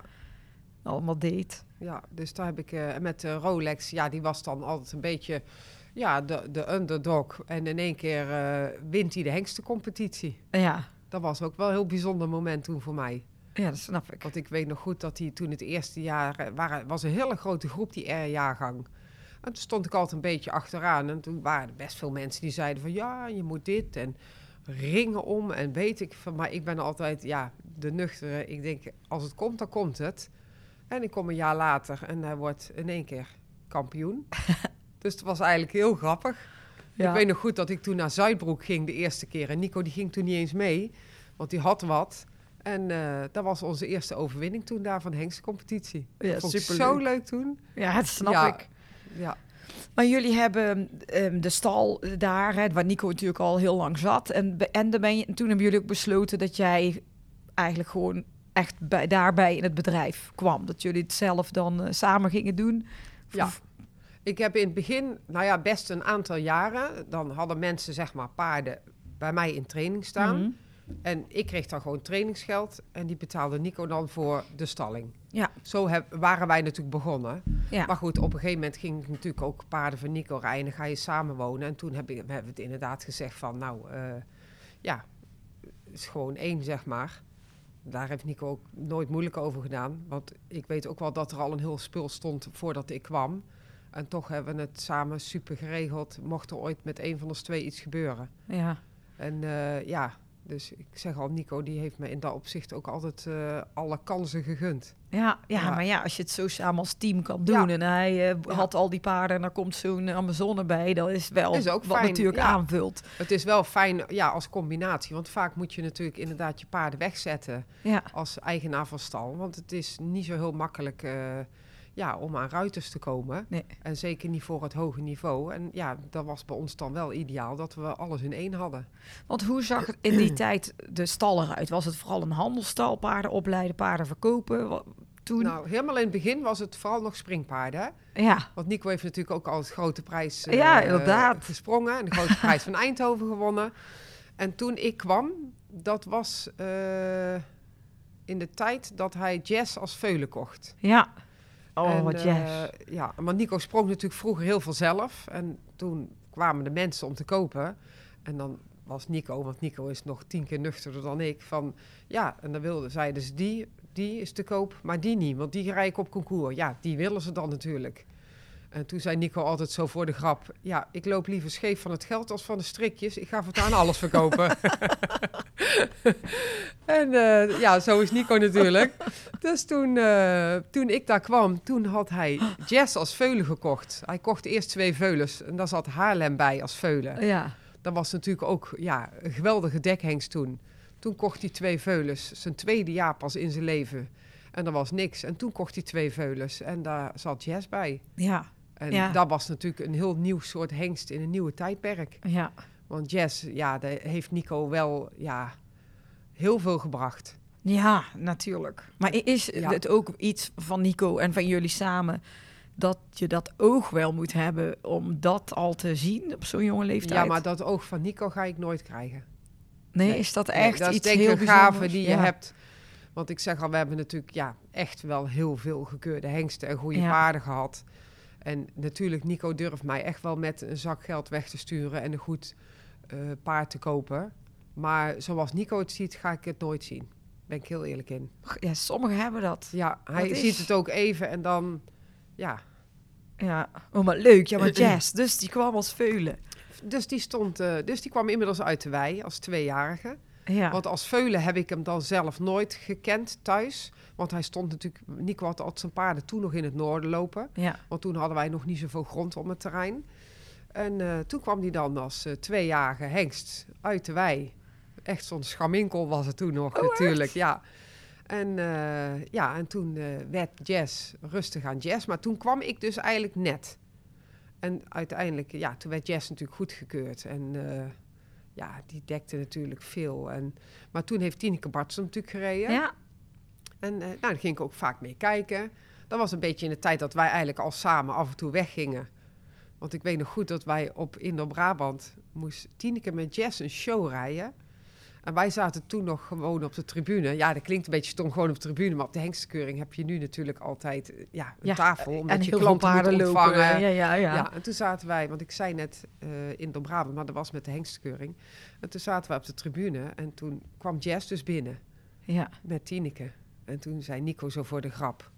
Speaker 1: allemaal deed.
Speaker 2: Ja, dus daar heb ik eh, met de Rolex, ja, die was dan altijd een beetje ja, de, de underdog. En in één keer eh, wint hij de hengstencompetitie.
Speaker 1: Ja.
Speaker 2: Dat was ook wel een heel bijzonder moment toen voor mij.
Speaker 1: ja, dat snap ik.
Speaker 2: Want ik weet nog goed dat hij toen het eerste jaar, eh, waren, was een hele grote groep die R-jaargang. En toen stond ik altijd een beetje achteraan. En toen waren er best veel mensen die zeiden van ja, je moet dit en ringen om en weet ik van. Maar ik ben altijd, ja, de nuchtere. Ik denk, als het komt, dan komt het. En ik kom een jaar later en hij wordt in één keer kampioen. dus het was eigenlijk heel grappig.
Speaker 1: Ja.
Speaker 2: Ik weet nog goed dat ik toen naar Zuidbroek ging de eerste keer. En Nico die ging toen niet eens mee, want die had wat. En eh, dat was onze eerste overwinning toen daar van de hengstcompetitie.
Speaker 1: Ja,
Speaker 2: dat vond ik zo leuk toen.
Speaker 1: Ja, dat snap
Speaker 2: Ja.
Speaker 1: ik.
Speaker 2: Ja,
Speaker 1: Maar jullie hebben ehm, de stal daar, hè, waar Nico natuurlijk al heel lang zat. En, en dan ben je, toen hebben jullie ook besloten dat jij eigenlijk gewoon echt bij, daarbij in het bedrijf kwam. Dat jullie het zelf dan eh, samen gingen doen.
Speaker 2: Ja. Ik heb in het begin, nou ja, best een aantal jaren... dan hadden mensen, zeg maar, paarden bij mij in training staan.
Speaker 1: Mhm.
Speaker 2: En ik kreeg dan gewoon trainingsgeld. En die betaalde Nico dan voor de stalling.
Speaker 1: Ja.
Speaker 2: Zo heb, waren wij natuurlijk begonnen.
Speaker 1: Ja.
Speaker 2: Maar goed, op een gegeven moment ging ik natuurlijk ook paarden van Nico rijden. Ga je samenwonen. En toen heb ik, hebben we het inderdaad gezegd van, nou, eh, ja, het is gewoon één, zeg maar. Daar heeft Nico ook nooit moeilijk over gedaan. Want ik weet ook wel dat er al een heel spul stond voordat ik kwam. En toch hebben we het samen super geregeld. Mocht er ooit met een van ons twee iets gebeuren.
Speaker 1: ja.
Speaker 2: En eh, ja, dus ik zeg al, Nico die heeft me in dat opzicht ook altijd eh, alle kansen gegund.
Speaker 1: Ja, ja,
Speaker 2: Ja.
Speaker 1: maar ja, als je het zo samen als team kan doen
Speaker 2: Ja.
Speaker 1: en hij eh, had al die paarden en er komt zo'n Amazone bij, dat is wel
Speaker 2: Is ook
Speaker 1: wat
Speaker 2: fijn,
Speaker 1: natuurlijk aanvult.
Speaker 2: Het is wel fijn ja, als combinatie, want vaak moet je natuurlijk inderdaad je paarden wegzetten als eigenaar van stal. Want het is niet zo heel makkelijk eh, ja, om aan ruiters te komen.
Speaker 1: Nee.
Speaker 2: En zeker niet voor het hoge niveau. En ja, dat was bij ons dan wel ideaal dat we alles in één hadden.
Speaker 1: want hoe zag het in die tijd de stal eruit? Was het vooral een handelsstal, paarden opleiden, paarden verkopen? Toen?
Speaker 2: Nou, helemaal in het begin was het vooral nog springpaarden. Hè?
Speaker 1: ja.
Speaker 2: Want Nico heeft natuurlijk ook al het grote prijs eh,
Speaker 1: Ja, inderdaad.
Speaker 2: gesprongen. En de grote prijs van Eindhoven gewonnen. En toen ik kwam, dat was eh, in de tijd dat hij jazz als veulen kocht.
Speaker 1: Ja. Oh,
Speaker 2: En,
Speaker 1: wat
Speaker 2: eh,
Speaker 1: jazz.
Speaker 2: ja, maar Nico sprong natuurlijk vroeger heel veel zelf. En toen kwamen de mensen om te kopen. En dan was Nico, want Nico is nog tien keer nuchterder dan ik, van ja, en dan wilden zeiden ze die, die is te koop, maar die niet, want die rij ik op concours. Ja, die willen ze dan natuurlijk. En toen zei Nico altijd zo voor de grap, ja, ik loop liever scheef van het geld als van de strikjes. Ik ga voortaan alles verkopen. en eh, ja, zo is Nico natuurlijk. Dus toen, eh, toen ik daar kwam, toen had hij Jazz als veulen gekocht. Hij kocht eerst twee veulens en daar zat Haarlem bij als veulen.
Speaker 1: ja.
Speaker 2: Dat was natuurlijk ook ja, een geweldige dekhengst toen. Toen kocht hij twee veulens, zijn tweede jaar pas in zijn leven. En er was niks. En toen kocht hij twee veulens en daar zat Jazz bij.
Speaker 1: Ja.
Speaker 2: En
Speaker 1: Ja.
Speaker 2: dat was natuurlijk een heel nieuw soort hengst in een nieuwe tijdperk.
Speaker 1: Ja.
Speaker 2: Want Jazz, ja, daar heeft Nico wel ja, heel veel gebracht.
Speaker 1: Ja, natuurlijk. Maar is
Speaker 2: Ja.
Speaker 1: het ook iets van Nico en van jullie samen dat je dat oog wel moet hebben om dat al te zien op zo'n jonge leeftijd?
Speaker 2: Ja, maar dat oog van Nico ga ik nooit krijgen.
Speaker 1: nee,
Speaker 2: nee.
Speaker 1: is dat
Speaker 2: Nee,
Speaker 1: echt
Speaker 2: dat is
Speaker 1: iets
Speaker 2: denk ik
Speaker 1: heel
Speaker 2: gave die je hebt. Want ik zeg al, we hebben natuurlijk ja, echt wel heel veel gekeurde hengsten en goede
Speaker 1: Ja.
Speaker 2: paarden gehad. En natuurlijk, Nico durft mij echt wel met een zak geld weg te sturen en een goed eh, paard te kopen. Maar zoals Nico het ziet, ga ik het nooit zien. Ben ik heel eerlijk in.
Speaker 1: Ja, sommigen hebben dat.
Speaker 2: Ja, hij ziet het ook even en dan, ja.
Speaker 1: Ja, oh, maar leuk. Ja, maar jazz. Dus die kwam als veulen.
Speaker 2: Dus die, stond, eh, dus die kwam inmiddels uit de wei als tweejarige.
Speaker 1: Ja.
Speaker 2: Want als veulen heb ik hem dan zelf nooit gekend thuis. Want hij stond natuurlijk, Nico had altijd zijn paarden toen nog in het noorden lopen.
Speaker 1: ja.
Speaker 2: Want toen hadden wij nog niet zoveel grond om het terrein. En eh, toen kwam hij dan als eh, tweejarige hengst uit de wei. Echt zo'n schaminkel was het toen nog natuurlijk, ja. En, eh, ja, en toen werd jazz rustig aan jazz. Maar toen kwam ik dus eigenlijk net. En uiteindelijk, ja, toen werd jazz natuurlijk goedgekeurd. En ja, die dekte natuurlijk veel. En, maar toen heeft Tineke Bartsen natuurlijk gereden.
Speaker 1: ja.
Speaker 2: En eh, nou, daar ging ik ook vaak mee kijken. Dat was een beetje in de tijd dat wij eigenlijk al samen af en toe weggingen. Want ik weet nog goed dat wij op Indo-Brabant moest Tineke met Jess een show rijden. En wij zaten toen nog gewoon op de tribune. Ja, dat klinkt een beetje stom, gewoon op de tribune. Maar op de hengstkeuring heb je nu natuurlijk altijd ja, een
Speaker 1: Ja,
Speaker 2: tafel. Omdat
Speaker 1: en
Speaker 2: je klanten moet ontvangen.
Speaker 1: Ja, ja, ja.
Speaker 2: Ja. en toen zaten wij, want ik zei net eh in Brabant, maar dat was met de hengstkeuring. En toen zaten wij op de tribune en toen kwam Jess dus binnen
Speaker 1: ja.
Speaker 2: met Tineke. En toen zei Nico zo voor de grap.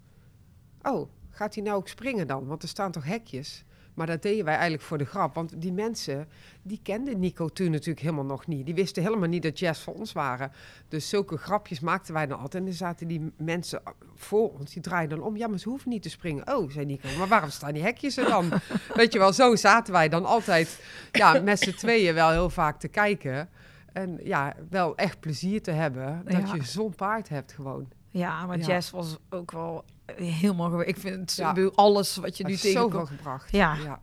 Speaker 2: Oh, gaat hij nou ook springen dan? Want er staan toch hekjes? Maar dat deden wij eigenlijk voor de grap. Want die mensen, die kenden Nico toen natuurlijk helemaal nog niet. Die wisten helemaal niet dat jazz voor ons waren. Dus zulke grapjes maakten wij dan altijd. En dan zaten die mensen voor ons, die draaiden dan om. Ja, maar ze hoeven niet te springen. Oh, zei Nico, maar waarom staan die hekjes er dan? Weet je wel, zo zaten wij dan altijd ja, met z'n tweeën wel heel vaak te kijken. En ja, wel echt plezier te hebben dat
Speaker 1: Ja.
Speaker 2: je zo'n paard hebt gewoon.
Speaker 1: Ja, maar
Speaker 2: Ja.
Speaker 1: jazz was ook wel helemaal... gewe- Ik vind
Speaker 2: Ja.
Speaker 1: alles wat je nu
Speaker 2: Heeft zoveel
Speaker 1: tegenkomt...
Speaker 2: gebracht.
Speaker 1: Ja.
Speaker 2: ja.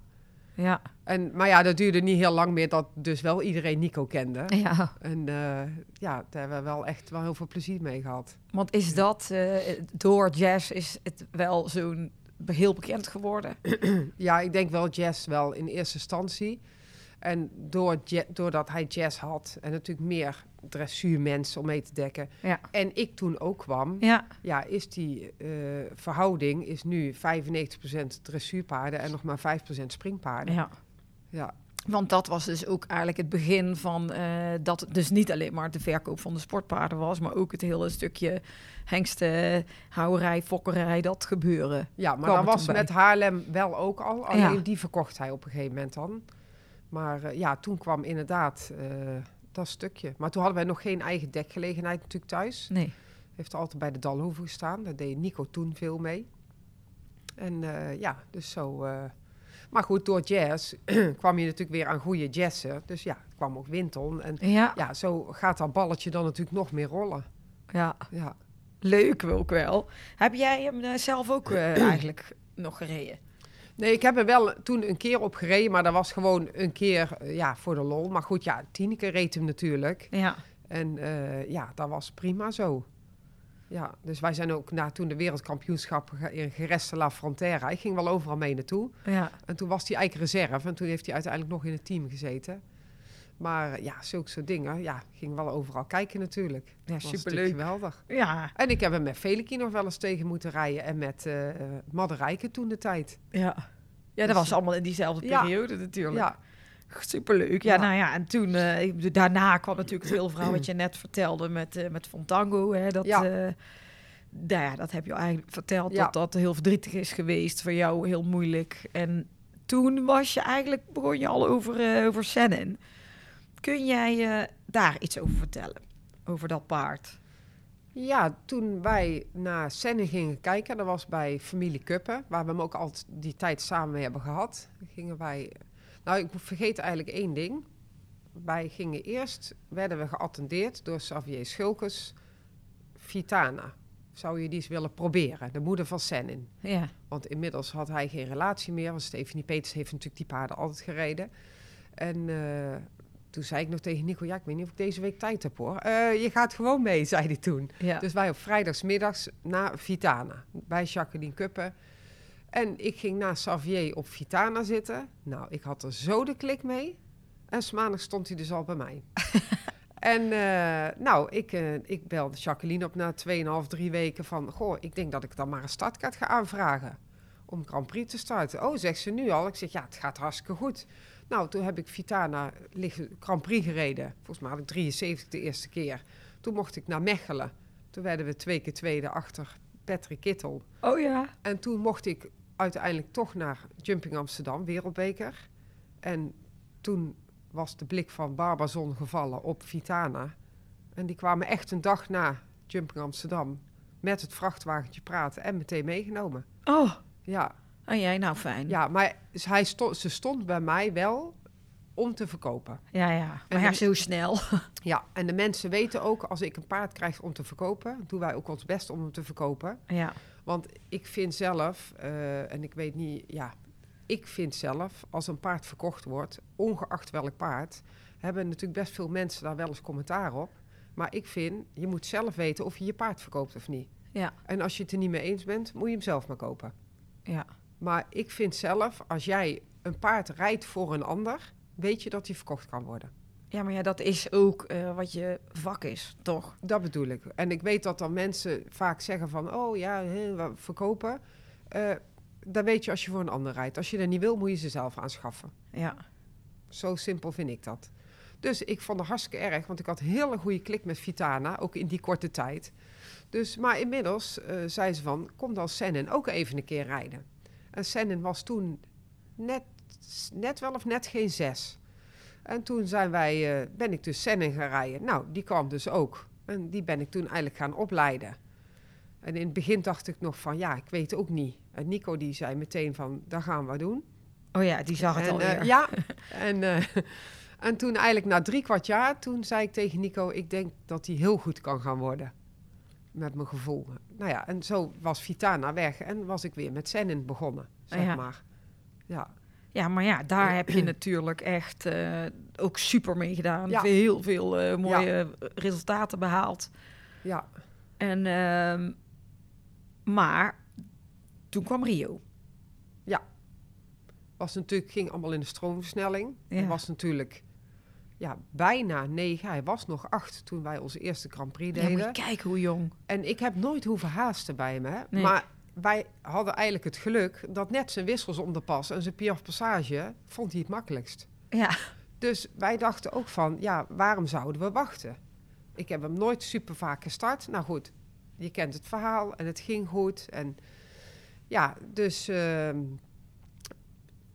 Speaker 1: Ja.
Speaker 2: En, maar ja, dat duurde niet heel lang meer dat dus wel iedereen Nico kende.
Speaker 1: ja,
Speaker 2: En eh, ja, daar hebben we wel echt wel heel veel plezier mee gehad.
Speaker 1: want is dat... eh, door jazz is het wel zo'n heel bekend geworden?
Speaker 2: Ja, ik denk wel jazz wel in eerste instantie. En door doordat hij jazz had en natuurlijk meer dressuurmensen om mee te dekken.
Speaker 1: Ja.
Speaker 2: En ik toen ook kwam, ja,
Speaker 1: Ja,
Speaker 2: is die eh, verhouding is nu 95% dressuurpaarden en nog maar 5% springpaarden.
Speaker 1: ja.
Speaker 2: Ja.
Speaker 1: Want dat was dus ook eigenlijk het begin van eh, dat het dus niet alleen maar de verkoop van de sportpaarden was, maar ook het hele stukje hengsten, houwerij, fokkerij, dat gebeuren.
Speaker 2: Ja, maar dat was
Speaker 1: bij.
Speaker 2: met Haarlem wel ook al. Alleen
Speaker 1: Ja.
Speaker 2: die verkocht hij op een gegeven moment dan. Maar eh, ja, toen kwam inderdaad eh, dat stukje. Maar toen hadden wij nog geen eigen dekgelegenheid natuurlijk thuis.
Speaker 1: Nee.
Speaker 2: Heeft altijd bij de Dalhoeve gestaan. Daar deed Nico toen veel mee. En eh, ja, dus zo... maar goed, door jazz kwam je natuurlijk weer aan goede jazzen. Dus ja, kwam ook Winton. En
Speaker 1: Ja,
Speaker 2: ja, zo gaat dat balletje dan natuurlijk nog meer rollen.
Speaker 1: ja.
Speaker 2: Ja.
Speaker 1: leuk ook wel. Heb jij hem zelf ook eigenlijk nog gereden?
Speaker 2: Nee, ik heb er wel toen een keer op gereden, maar dat was gewoon een keer eh, ja, voor de lol. Maar goed, ja, Tineke reed hem natuurlijk.
Speaker 1: Ja.
Speaker 2: En eh, ja, dat was prima zo. Ja, dus wij zijn ook na toen de wereldkampioenschappen ge- in Gereste La Frontera. Ik ging wel overal mee naartoe.
Speaker 1: Ja.
Speaker 2: En toen was hij eigenlijk reserve. En toen heeft hij uiteindelijk nog in het team gezeten. Maar eh, ja, zulke soort dingen. Ja, ging wel overal kijken natuurlijk.
Speaker 1: Ja, superleuk.
Speaker 2: geweldig.
Speaker 1: Ja,
Speaker 2: En ik heb hem met Veliki nog wel eens tegen moeten rijden. En met eh eh, Madderijke toen de tijd.
Speaker 1: ja. Ja, dat
Speaker 2: Dus-
Speaker 1: was allemaal in diezelfde
Speaker 2: Ja.
Speaker 1: periode natuurlijk.
Speaker 2: Ja,
Speaker 1: Superleuk. Ja,
Speaker 2: Ja.
Speaker 1: nou ja, en toen, eh, daarna kwam natuurlijk het hele verhaal wat je net vertelde met, eh met Fontango. Hè, dat,
Speaker 2: Ja.
Speaker 1: eh, nou ja, dat heb je eigenlijk verteld,
Speaker 2: Ja.
Speaker 1: dat dat heel verdrietig is geweest voor jou, heel moeilijk. En toen was je eigenlijk, begon je al over, eh over Sennen. Kun jij eh, daar iets over vertellen? Over dat paard?
Speaker 2: Ja, toen wij naar Senne gingen kijken, dat was bij familie Kuppen, waar we hem ook altijd die tijd samen mee hebben gehad. Gingen wij, nou ik vergeet eigenlijk één ding. Wij gingen eerst, werden we geattendeerd door Xavier Schulkes, Vitana. Zou je die eens willen proberen, de moeder van Senin.
Speaker 1: Ja,
Speaker 2: Want inmiddels had hij geen relatie meer, want Stephanie Peters heeft natuurlijk die paarden altijd gereden. En eh, toen zei ik nog tegen Nico, ja, ik weet niet of ik deze week tijd heb hoor. "Eh, je gaat gewoon mee, zei hij toen.
Speaker 1: ja.
Speaker 2: Dus wij op vrijdagsmiddags naar Vitana, bij Jacqueline Kuppen. En ik ging naast Xavier op Vitana zitten. Nou, ik had er zo de klik mee. En 's maandags stond hij dus al bij mij. en eh, nou, ik, eh, ik belde Jacqueline op na 2,5, 3 weken van... Goh, ik denk dat ik dan maar een startkaart ga aanvragen. Om Grand Prix te starten. Oh, zegt ze nu al. Ik zeg, ja, het gaat hartstikke goed. Nou, toen heb ik Vitana liggen, Grand Prix gereden. Volgens mij had ik 73 de eerste keer. Toen mocht ik naar Mechelen. Toen werden we twee keer tweede achter Patrick Kittel.
Speaker 1: Oh ja.
Speaker 2: En toen mocht ik uiteindelijk toch naar Jumping Amsterdam, Wereldbeker. En toen was de blik van Barbazon gevallen op Vitana. En die kwamen echt een dag na Jumping Amsterdam met het vrachtwagentje praten en meteen meegenomen.
Speaker 1: Oh,
Speaker 2: Ja,
Speaker 1: en jij nou fijn.
Speaker 2: ja maar hij stond, ze stond bij mij wel om te verkopen.
Speaker 1: ja. ja. Maar
Speaker 2: En
Speaker 1: ja,
Speaker 2: dan-
Speaker 1: zo snel.
Speaker 2: Ja, en de mensen weten ook, als ik een paard krijg om te verkopen, doen wij ook ons best om hem te verkopen.
Speaker 1: ja.
Speaker 2: Want ik vind zelf, eh, en ik weet niet, ja, ik vind zelf, als een paard verkocht wordt, ongeacht welk paard, hebben natuurlijk best veel mensen daar wel eens commentaar op. Maar ik vind, je moet zelf weten of je je paard verkoopt of niet.
Speaker 1: Ja.
Speaker 2: En als je het er niet mee eens bent, moet je hem zelf maar kopen.
Speaker 1: Ja.
Speaker 2: Maar ik vind zelf, als jij een paard rijdt voor een ander, weet je dat hij verkocht kan worden.
Speaker 1: Ja, maar ja, dat is ook eh, wat je vak is, toch?
Speaker 2: Dat bedoel ik. En ik weet dat dan mensen vaak zeggen van, oh ja, hè, we verkopen. Eh dan weet je als je voor een ander rijdt. Als je dat niet wil, moet je ze zelf aanschaffen.
Speaker 1: Ja.
Speaker 2: Zo simpel vind ik dat. Dus ik vond het hartstikke erg, want ik had een hele goede klik met Vitana, ook in die korte tijd. Dus, maar inmiddels eh, zei ze van, kom dan Sennen ook even een keer rijden. En Sennen was toen net, net wel of net geen zes. En toen zijn wij, eh, ben ik dus Sennen gaan rijden. Nou, die kwam dus ook. En die ben ik toen eigenlijk gaan opleiden. En in het begin dacht ik nog van, ja, ik weet ook niet. En Nico die zei meteen van, dat gaan we doen.
Speaker 1: Oh ja, die zag het
Speaker 2: En,
Speaker 1: alweer.
Speaker 2: eh, ja, en, eh, en toen eigenlijk na drie kwart jaar, toen zei ik tegen Nico, ik denk dat hij heel goed kan gaan worden. Met mijn gevoel. Nou ja, en zo was Vitana weg en was ik weer met Zennen begonnen, zeg
Speaker 1: Ja.
Speaker 2: maar. Ja,
Speaker 1: Ja, maar ja, daar heb je natuurlijk echt eh, ook super mee gedaan.
Speaker 2: Ja.
Speaker 1: Heel veel eh, mooie resultaten behaald.
Speaker 2: ja,
Speaker 1: En, ehm, maar toen kwam Rio.
Speaker 2: was natuurlijk, ging allemaal in de stroomversnelling.
Speaker 1: Ja.
Speaker 2: Was natuurlijk ja, bijna negen, hij was nog acht toen wij onze eerste Grand Prix deden.
Speaker 1: je kijken hoe jong.
Speaker 2: En ik heb nooit hoeven haasten bij?
Speaker 1: Nee.
Speaker 2: Maar wij hadden eigenlijk het geluk dat net zijn wissels om de pas en zijn Piaf Passage vond hij het makkelijkst.
Speaker 1: Ja,
Speaker 2: Dus wij dachten ook van, ja, waarom zouden we wachten? Ik heb hem nooit super vaak gestart. Nou goed, je kent het verhaal en het ging goed. En ja, dus ehm,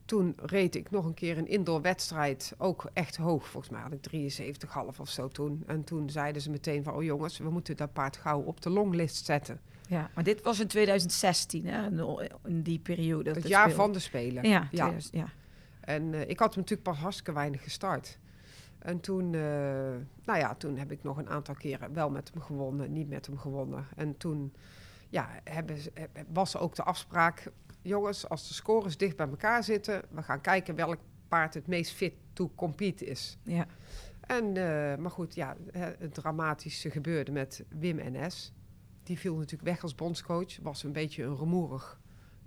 Speaker 2: toen reed ik nog een keer een indoor wedstrijd, ook echt hoog. Volgens mij had ik 73,5 of zo toen. En toen zeiden ze meteen van, oh jongens, we moeten dat paard gauw op de longlist zetten.
Speaker 1: ja, maar dit was in 2016, hè, in- die periode.
Speaker 2: het jaar
Speaker 1: speelde.
Speaker 2: van de Spelen.
Speaker 1: Ja,
Speaker 2: ja.
Speaker 1: 2000, ja.
Speaker 2: En eh, ik had hem natuurlijk pas hartstikke weinig gestart. En toen, eh, nou ja, toen heb ik nog een aantal keren wel met hem gewonnen, niet met hem gewonnen. En toen ja, hebben, was ook de afspraak, jongens, als de scores dicht bij elkaar zitten, we gaan kijken welk paard het meest fit to compete is.
Speaker 1: ja.
Speaker 2: En, eh, maar goed, ja, het dramatische gebeurde met Wim NS. die viel natuurlijk weg als bondscoach. Was een beetje een rumoerig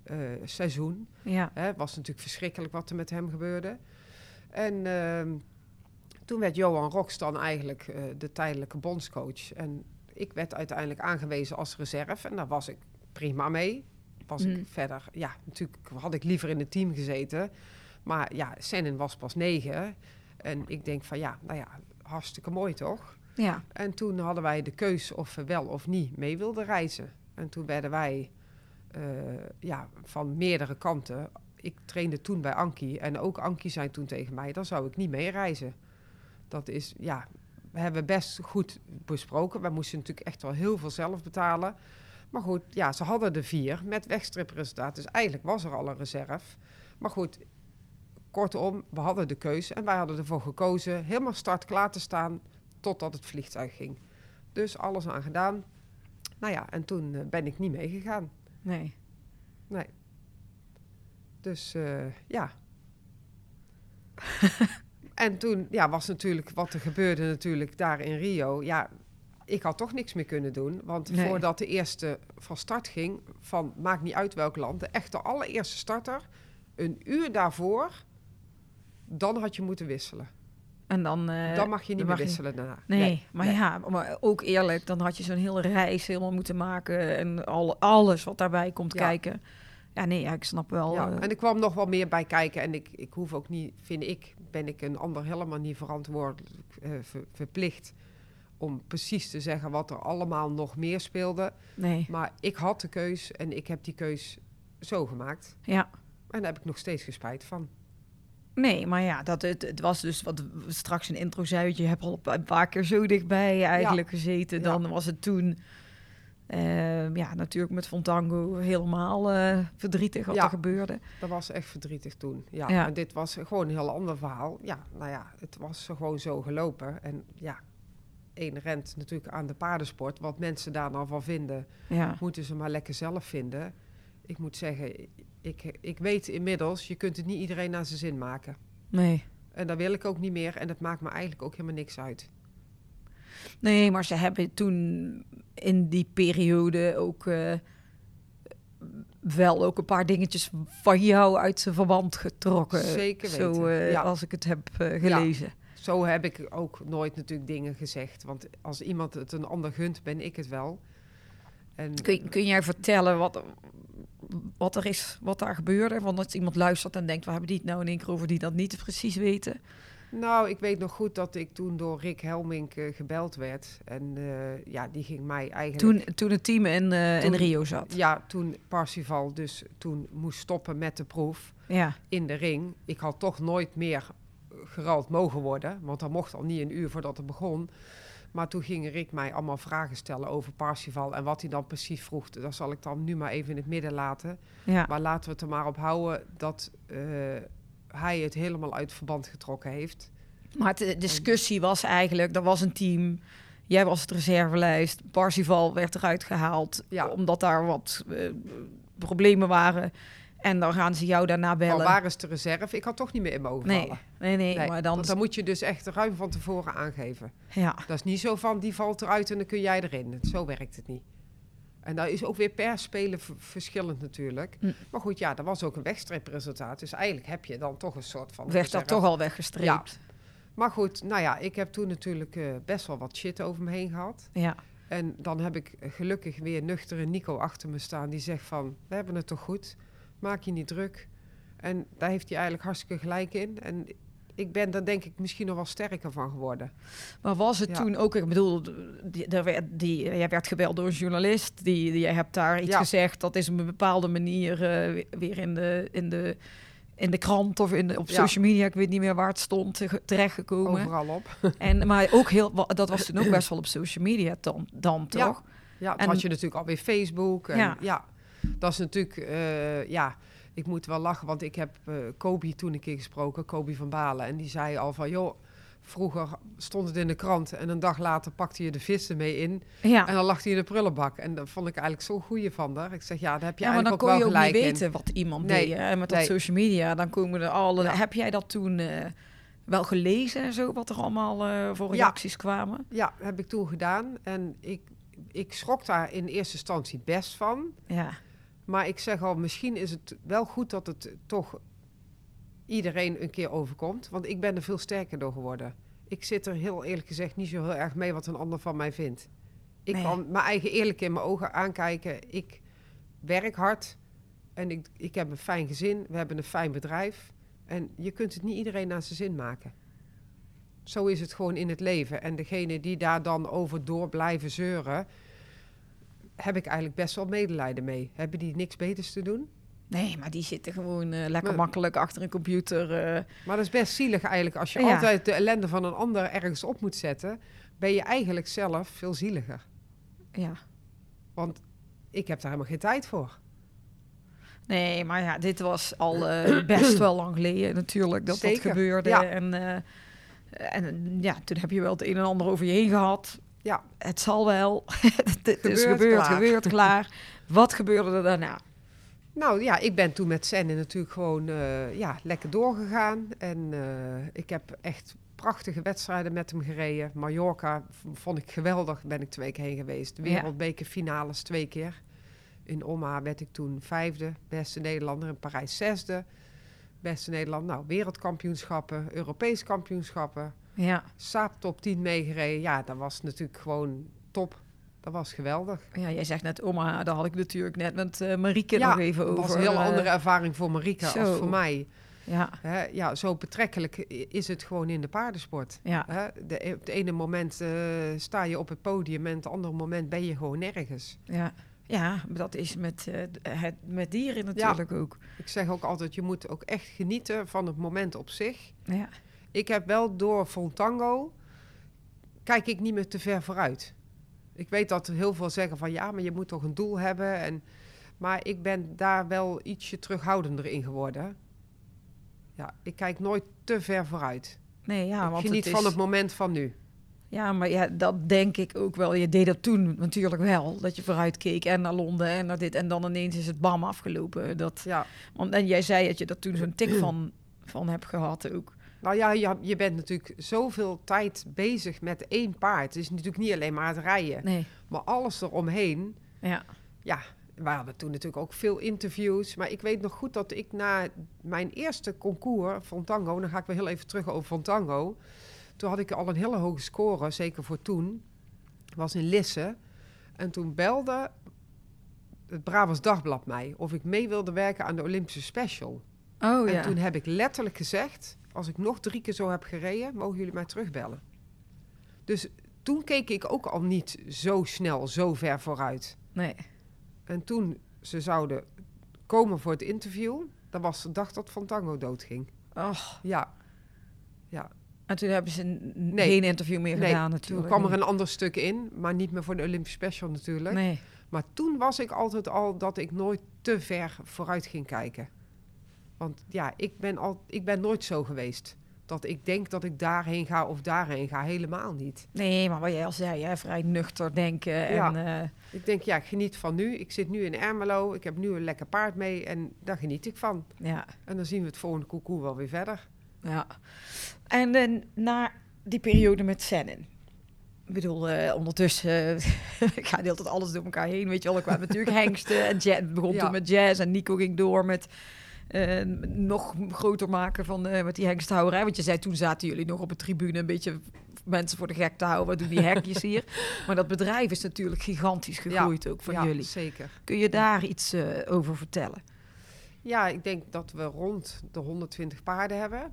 Speaker 2: eh, seizoen.
Speaker 1: Ja.
Speaker 2: Het was natuurlijk verschrikkelijk wat er met hem gebeurde. En ehm, toen werd Johan Rox dan eigenlijk eh, de tijdelijke bondscoach. En ik werd uiteindelijk aangewezen als reserve. En daar was ik prima mee. Was ik verder, ja, natuurlijk had ik liever in het team gezeten. Maar ja, Sennen was pas negen. En ik denk van ja, nou ja, hartstikke mooi toch?
Speaker 1: Ja.
Speaker 2: En toen hadden wij de keus of we wel of niet mee wilden reizen. En toen werden wij eh, ja, van meerdere kanten. Ik trainde toen bij Anki. En ook Anki zei toen tegen mij: dan zou ik niet mee reizen. Dat is, ja, we hebben best goed besproken. We moesten natuurlijk echt wel heel veel zelf betalen. Maar goed, ja, ze hadden de vier met wegstripresultaat. Dus eigenlijk was er al een reserve. Maar goed, kortom, we hadden de keuze. En wij hadden ervoor gekozen helemaal start klaar te staan totdat het vliegtuig ging. Dus alles aan gedaan. Nou ja, en toen eh, ben ik niet meegegaan.
Speaker 1: Nee.
Speaker 2: Nee. Dus eh, ja. en toen ja, was natuurlijk wat er gebeurde natuurlijk daar in Rio. Ja, ik had toch niks meer kunnen doen. Want
Speaker 1: Nee.
Speaker 2: voordat de eerste van start ging, van maakt niet uit welk land, de echte allereerste starter, een uur daarvoor, dan had je moeten wisselen.
Speaker 1: En dan... eh,
Speaker 2: dan mag je niet meer
Speaker 1: je-
Speaker 2: wisselen daarna.
Speaker 1: Nee, maar
Speaker 2: nee.
Speaker 1: ja, maar ook eerlijk, dan had je zo'n hele reis helemaal moeten maken en al, alles wat daarbij komt
Speaker 2: Ja.
Speaker 1: kijken. Ja, nee, ja, ik snap wel.
Speaker 2: Ja,
Speaker 1: eh,
Speaker 2: en er kwam nog wel meer bij kijken. En ik, ik hoef ook niet, vind ik, ben ik een ander helemaal niet verantwoordelijk eh, ver- verplicht om precies te zeggen wat er allemaal nog meer speelde.
Speaker 1: nee,
Speaker 2: Maar ik had de keus en ik heb die keus zo gemaakt.
Speaker 1: ja.
Speaker 2: En daar heb ik nog steeds gespijt van.
Speaker 1: Nee, maar ja, dat, het, het was dus wat we straks een intro zei. Je hebt al een paar keer zo dichtbij eigenlijk gezeten.
Speaker 2: Ja.
Speaker 1: Dan was het toen, eh, ja, natuurlijk met Fontango helemaal eh, verdrietig wat
Speaker 2: Ja.
Speaker 1: er gebeurde.
Speaker 2: Dat was echt verdrietig toen. Ja,
Speaker 1: Ja.
Speaker 2: En dit was gewoon een heel ander verhaal. Ja, nou ja, het was gewoon zo gelopen. En ja, één rent natuurlijk aan de paardensport. Wat mensen daar nou van vinden,
Speaker 1: Ja,
Speaker 2: moeten ze maar lekker zelf vinden. Ik moet zeggen, ik, ik weet inmiddels, je kunt het niet iedereen naar zijn zin maken.
Speaker 1: nee.
Speaker 2: En dat wil ik ook niet meer. En dat maakt me eigenlijk ook helemaal niks uit.
Speaker 1: Nee, maar ze hebben toen in die periode ook eh, wel ook een paar dingetjes van jou uit zijn verband getrokken.
Speaker 2: Zeker
Speaker 1: Zo,
Speaker 2: weten,
Speaker 1: eh,
Speaker 2: ja.
Speaker 1: als ik het heb eh, gelezen.
Speaker 2: Zo heb ik ook nooit natuurlijk dingen gezegd. Want als iemand het een ander gunt, ben ik het wel. En
Speaker 1: Kun, kun jij vertellen wat, wat er is, wat daar gebeurde? Want als iemand luistert en denkt, we hebben die het nou in één keer over die dat niet precies weten.
Speaker 2: Nou, ik weet nog goed dat ik toen door Rick Helmink eh, gebeld werd. En eh, ja, die ging mij eigenlijk...
Speaker 1: Toen, toen het team in, eh, in Rio zat.
Speaker 2: Ja, toen Parsifal dus toen moest stoppen met de proef
Speaker 1: Ja,
Speaker 2: in de ring. Ik had toch nooit meer gerald mogen worden. Want dat mocht al niet een uur voordat het begon. Maar toen ging Rick mij allemaal vragen stellen over Parsifal. En wat hij dan precies vroeg, dat zal ik dan nu maar even in het midden laten.
Speaker 1: ja.
Speaker 2: Maar laten we het er maar op houden dat eh, hij het helemaal uit verband getrokken heeft.
Speaker 1: Maar de discussie was eigenlijk, er was een team. Jij was het reservelijst. Parsifal werd eruit gehaald.
Speaker 2: Ja.
Speaker 1: Omdat daar wat eh, problemen waren. En dan gaan ze jou daarna
Speaker 2: Maar
Speaker 1: bellen.
Speaker 2: waar is de reserve? Ik had toch niet meer in mogen
Speaker 1: nee,
Speaker 2: vallen.
Speaker 1: nee, nee,
Speaker 2: Nee,
Speaker 1: maar dan...
Speaker 2: Want dan moet je dus echt ruim van tevoren aangeven.
Speaker 1: Ja,
Speaker 2: Dat is niet zo van, die valt eruit en dan kun jij erin. Zo werkt het niet. En dat is ook weer per speler verschillend natuurlijk.
Speaker 1: Hm.
Speaker 2: Maar goed, ja, dat was ook een wegstreepresultaat. Dus eigenlijk heb je dan toch een soort van...
Speaker 1: werd dat toch al weggestreept.
Speaker 2: Maar goed, nou ja, ik heb toen natuurlijk eh, best wel wat shit over me heen gehad.
Speaker 1: Ja.
Speaker 2: En dan heb ik gelukkig weer nuchtere Nico achter me staan. Die zegt van, we hebben het toch goed. Maak je niet druk. En daar heeft hij eigenlijk hartstikke gelijk in. En ik ben daar denk ik misschien nog wel sterker van geworden.
Speaker 1: Maar was het
Speaker 2: Ja.
Speaker 1: toen ook, ik bedoel, die, werd, die, jij werd gebeld door een journalist, die, die, jij hebt daar iets
Speaker 2: Ja.
Speaker 1: gezegd, dat is op een bepaalde manier eh, weer in de, in, de, in de krant of in de, op
Speaker 2: Ja.
Speaker 1: social media, ik weet niet meer waar het stond, te- terechtgekomen.
Speaker 2: Overal op.
Speaker 1: En, maar ook heel, dat was toen ook best wel op social media dan, dan toch?
Speaker 2: Ja,
Speaker 1: En-
Speaker 2: had je natuurlijk alweer Facebook. En
Speaker 1: Ja.
Speaker 2: Dat is natuurlijk, eh, ja, ik moet wel lachen, want ik heb eh Kobe toen een keer gesproken, Kobe van Balen. En die zei al van, joh, vroeger stond het in de krant en een dag later pakte je de vissen mee in.
Speaker 1: Ja.
Speaker 2: En dan lag hij in de prullenbak. En dat vond ik eigenlijk zo'n goeie van haar. Ik zeg, ja, daar heb je
Speaker 1: ja, maar dan
Speaker 2: eigenlijk
Speaker 1: kon
Speaker 2: ook
Speaker 1: je
Speaker 2: wel
Speaker 1: ook niet
Speaker 2: gelijk in.
Speaker 1: weten wat iemand
Speaker 2: Nee,
Speaker 1: deed. hè. En met dat social media, dan komen er alle...
Speaker 2: Ja.
Speaker 1: Heb jij dat toen eh, wel gelezen en zo, wat er allemaal voor
Speaker 2: Ja.
Speaker 1: reacties kwamen?
Speaker 2: Ja, heb ik toen gedaan. En ik, ik schrok daar in eerste instantie best van.
Speaker 1: Ja.
Speaker 2: Maar ik zeg al, misschien is het wel goed dat het toch iedereen een keer overkomt. Want ik ben er veel sterker door geworden. Ik zit er heel eerlijk gezegd niet zo heel erg mee wat een ander van mij vindt. Ik
Speaker 1: Nee.
Speaker 2: kan mijn eigen eerlijk in mijn ogen aankijken. Ik werk hard en ik, ik heb een fijn gezin. We hebben een fijn bedrijf. En je kunt het niet iedereen naar zijn zin maken. Zo is het gewoon in het leven. En degene die daar dan over door blijven zeuren, heb ik eigenlijk best wel medelijden mee. Hebben die niks beters te doen?
Speaker 1: Nee, maar die zitten gewoon eh, lekker
Speaker 2: Maar-
Speaker 1: makkelijk achter een computer. eh.
Speaker 2: Maar dat is best zielig eigenlijk. Als je
Speaker 1: Ja.
Speaker 2: altijd de ellende van een ander ergens op moet zetten, ben je eigenlijk zelf veel zieliger.
Speaker 1: ja.
Speaker 2: Want ik heb daar helemaal geen tijd voor.
Speaker 1: Nee, maar ja, dit was al eh, best wel lang geleden natuurlijk dat
Speaker 2: Zeker,
Speaker 1: dat gebeurde.
Speaker 2: ja.
Speaker 1: En, en ja, toen heb je wel het een en ander over je heen gehad.
Speaker 2: Ja.
Speaker 1: Het zal wel. het is
Speaker 2: Gebeurd,
Speaker 1: gebeurd,
Speaker 2: klaar.
Speaker 1: gebeurd, klaar. Wat gebeurde er daarna?
Speaker 2: Nou ja, ik ben toen met Senne natuurlijk gewoon eh, ja, lekker doorgegaan. En eh, ik heb echt prachtige wedstrijden met hem gereden. Mallorca vond ik geweldig, ben ik twee keer heen geweest. Wereldbekerfinales twee keer. In Oma werd ik toen vijfde, beste Nederlander. In Parijs zesde, beste Nederlander. Nou, wereldkampioenschappen, Europees kampioenschappen.
Speaker 1: Ja,
Speaker 2: Saab top 10 meegereden. Ja, dat was natuurlijk gewoon top. Dat was geweldig.
Speaker 1: ja jij zegt net, oma, daar had ik natuurlijk net met eh, Marieke
Speaker 2: ja,
Speaker 1: nog even over.
Speaker 2: was een hele
Speaker 1: eh,
Speaker 2: andere ervaring voor Marika als voor mij.
Speaker 1: Ja,
Speaker 2: Hè, ja, zo betrekkelijk is het gewoon in de paardensport.
Speaker 1: ja,
Speaker 2: Hè, de, op het ene moment eh, sta je op het podium en het andere moment ben je gewoon nergens.
Speaker 1: ja. Ja, dat is met, het, met dieren natuurlijk ook.
Speaker 2: Ik zeg ook altijd, je moet ook echt genieten van het moment op zich.
Speaker 1: Ja,
Speaker 2: Ik heb wel door Fontango, kijk ik niet meer te ver vooruit. Ik weet dat er heel veel zeggen van ja, maar je moet toch een doel hebben. En, maar ik ben daar wel ietsje terughoudender in geworden. Ja, ik kijk nooit te ver vooruit.
Speaker 1: nee, ja,
Speaker 2: ik
Speaker 1: want
Speaker 2: geniet
Speaker 1: het is,
Speaker 2: van het moment van nu.
Speaker 1: Ja, maar ja, dat denk ik ook wel. Je deed dat toen natuurlijk wel. Dat je vooruit keek en naar Londen en naar dit. En dan ineens is het bam afgelopen. Dat,
Speaker 2: Ja.
Speaker 1: want, en jij zei dat je dat toen zo'n tik van, van hebt gehad ook.
Speaker 2: Nou ja, je, je bent natuurlijk zoveel tijd bezig met één paard. Het is natuurlijk niet alleen maar het rijden,
Speaker 1: Nee,
Speaker 2: maar alles eromheen.
Speaker 1: ja.
Speaker 2: Ja, we hadden toen natuurlijk ook veel interviews. Maar ik weet nog goed dat ik na mijn eerste concours van Tango... dan ga ik weer heel even terug over Tango. Toen had ik al een hele hoge score, zeker voor toen. was in Lisse. En toen belde het Brabants Dagblad mij... of ik mee wilde werken aan de Olympische Special.
Speaker 1: Oh
Speaker 2: en
Speaker 1: ja.
Speaker 2: toen heb ik letterlijk gezegd... als ik nog drie keer zo heb gereden, mogen jullie mij terugbellen. Dus toen keek ik ook al niet zo snel, zo ver vooruit.
Speaker 1: Nee.
Speaker 2: En toen ze zouden komen voor het interview, dat was de dag dat Fontango doodging.
Speaker 1: Och,
Speaker 2: Ja, ja.
Speaker 1: en toen hebben ze
Speaker 2: Nee.
Speaker 1: geen interview meer
Speaker 2: Nee,
Speaker 1: gedaan
Speaker 2: toen
Speaker 1: natuurlijk.
Speaker 2: kwam er een ander stuk in, maar niet meer voor de Olympische Special natuurlijk.
Speaker 1: Nee.
Speaker 2: Maar toen was ik altijd al dat ik nooit te ver vooruit ging kijken. Want ja, ik ben, al, ik ben nooit zo geweest. Dat ik denk dat ik daarheen ga of daarheen ga. Helemaal niet.
Speaker 1: nee, maar wat jij al zei, hè, vrij nuchter denken.
Speaker 2: Ja.
Speaker 1: En, eh,
Speaker 2: Ik denk, ja, ik geniet van nu. Ik zit nu in Ermelo. Ik heb nu een lekker paard mee. En daar geniet ik van.
Speaker 1: ja,
Speaker 2: En dan zien we het volgende koekoe wel weer verder.
Speaker 1: ja. En dan na die periode met Sennen. Ik bedoel, eh, ondertussen, eh, ik ga de hele tijd alles door elkaar heen, weet je wel. Ik kwam natuurlijk hengsten en jazz, begon
Speaker 2: Ja.
Speaker 1: toen met jazz en Nico ging door met eh, nog groter maken van eh, met die hengsthouwerij. Want je zei, toen zaten jullie nog op een tribune een beetje mensen voor de gek te houden. Wat doen die hekjes hier? Maar dat bedrijf is natuurlijk gigantisch gegroeid ook van
Speaker 2: ja,
Speaker 1: jullie.
Speaker 2: zeker.
Speaker 1: Kun je daar iets eh, over vertellen?
Speaker 2: Ja, ik denk dat we rond de 120 paarden hebben.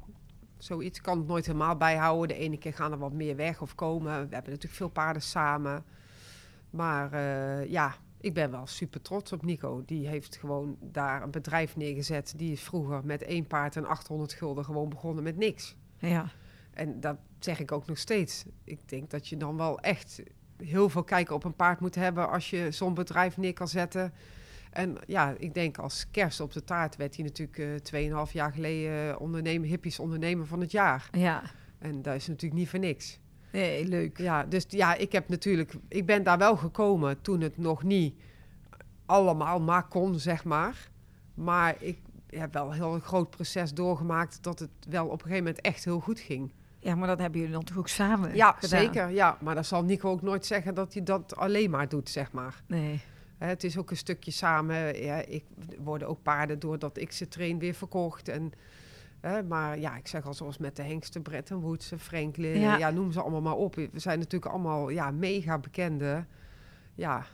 Speaker 2: Zoiets kan het nooit helemaal bijhouden. De ene keer gaan er wat meer weg of komen. We hebben natuurlijk veel paarden samen. Maar ja, ik ben wel super trots op Nico. Die heeft gewoon daar een bedrijf neergezet. Die is vroeger met één paard en 800 gulden gewoon begonnen met niks.
Speaker 1: Ja,
Speaker 2: En dat zeg ik ook nog steeds. Ik denk dat je dan wel echt heel veel kijken op een paard moet hebben als je zo'n bedrijf neer kan zetten. En ja, ik denk als kerst op de taart werd hij natuurlijk eh 2,5 jaar geleden ondernemer, hippies ondernemer van het jaar.
Speaker 1: ja.
Speaker 2: En dat is natuurlijk niet voor niks.
Speaker 1: Nee, leuk.
Speaker 2: Ja, dus ja, ik heb natuurlijk, ik ben daar wel gekomen toen het nog niet allemaal maar kon, zeg maar. Maar ik heb wel een heel groot proces doorgemaakt dat het wel op een gegeven moment echt heel goed ging.
Speaker 1: Ja, maar dat hebben jullie dan toch ook samen
Speaker 2: Ja,
Speaker 1: gedaan?
Speaker 2: zeker. Ja, maar dan zal Nico ook nooit zeggen dat hij dat alleen maar doet, zeg maar.
Speaker 1: Nee.
Speaker 2: Het is ook een stukje samen. Ja, ik worden ook paarden doordat ik ze train weer verkocht. En, hè, maar ja, ik zeg al zoals met de hengsten, Bretton Woods, Franklin,
Speaker 1: Ja.
Speaker 2: ja. noem ze allemaal maar op. We zijn natuurlijk allemaal ja, mega bekende. Ja,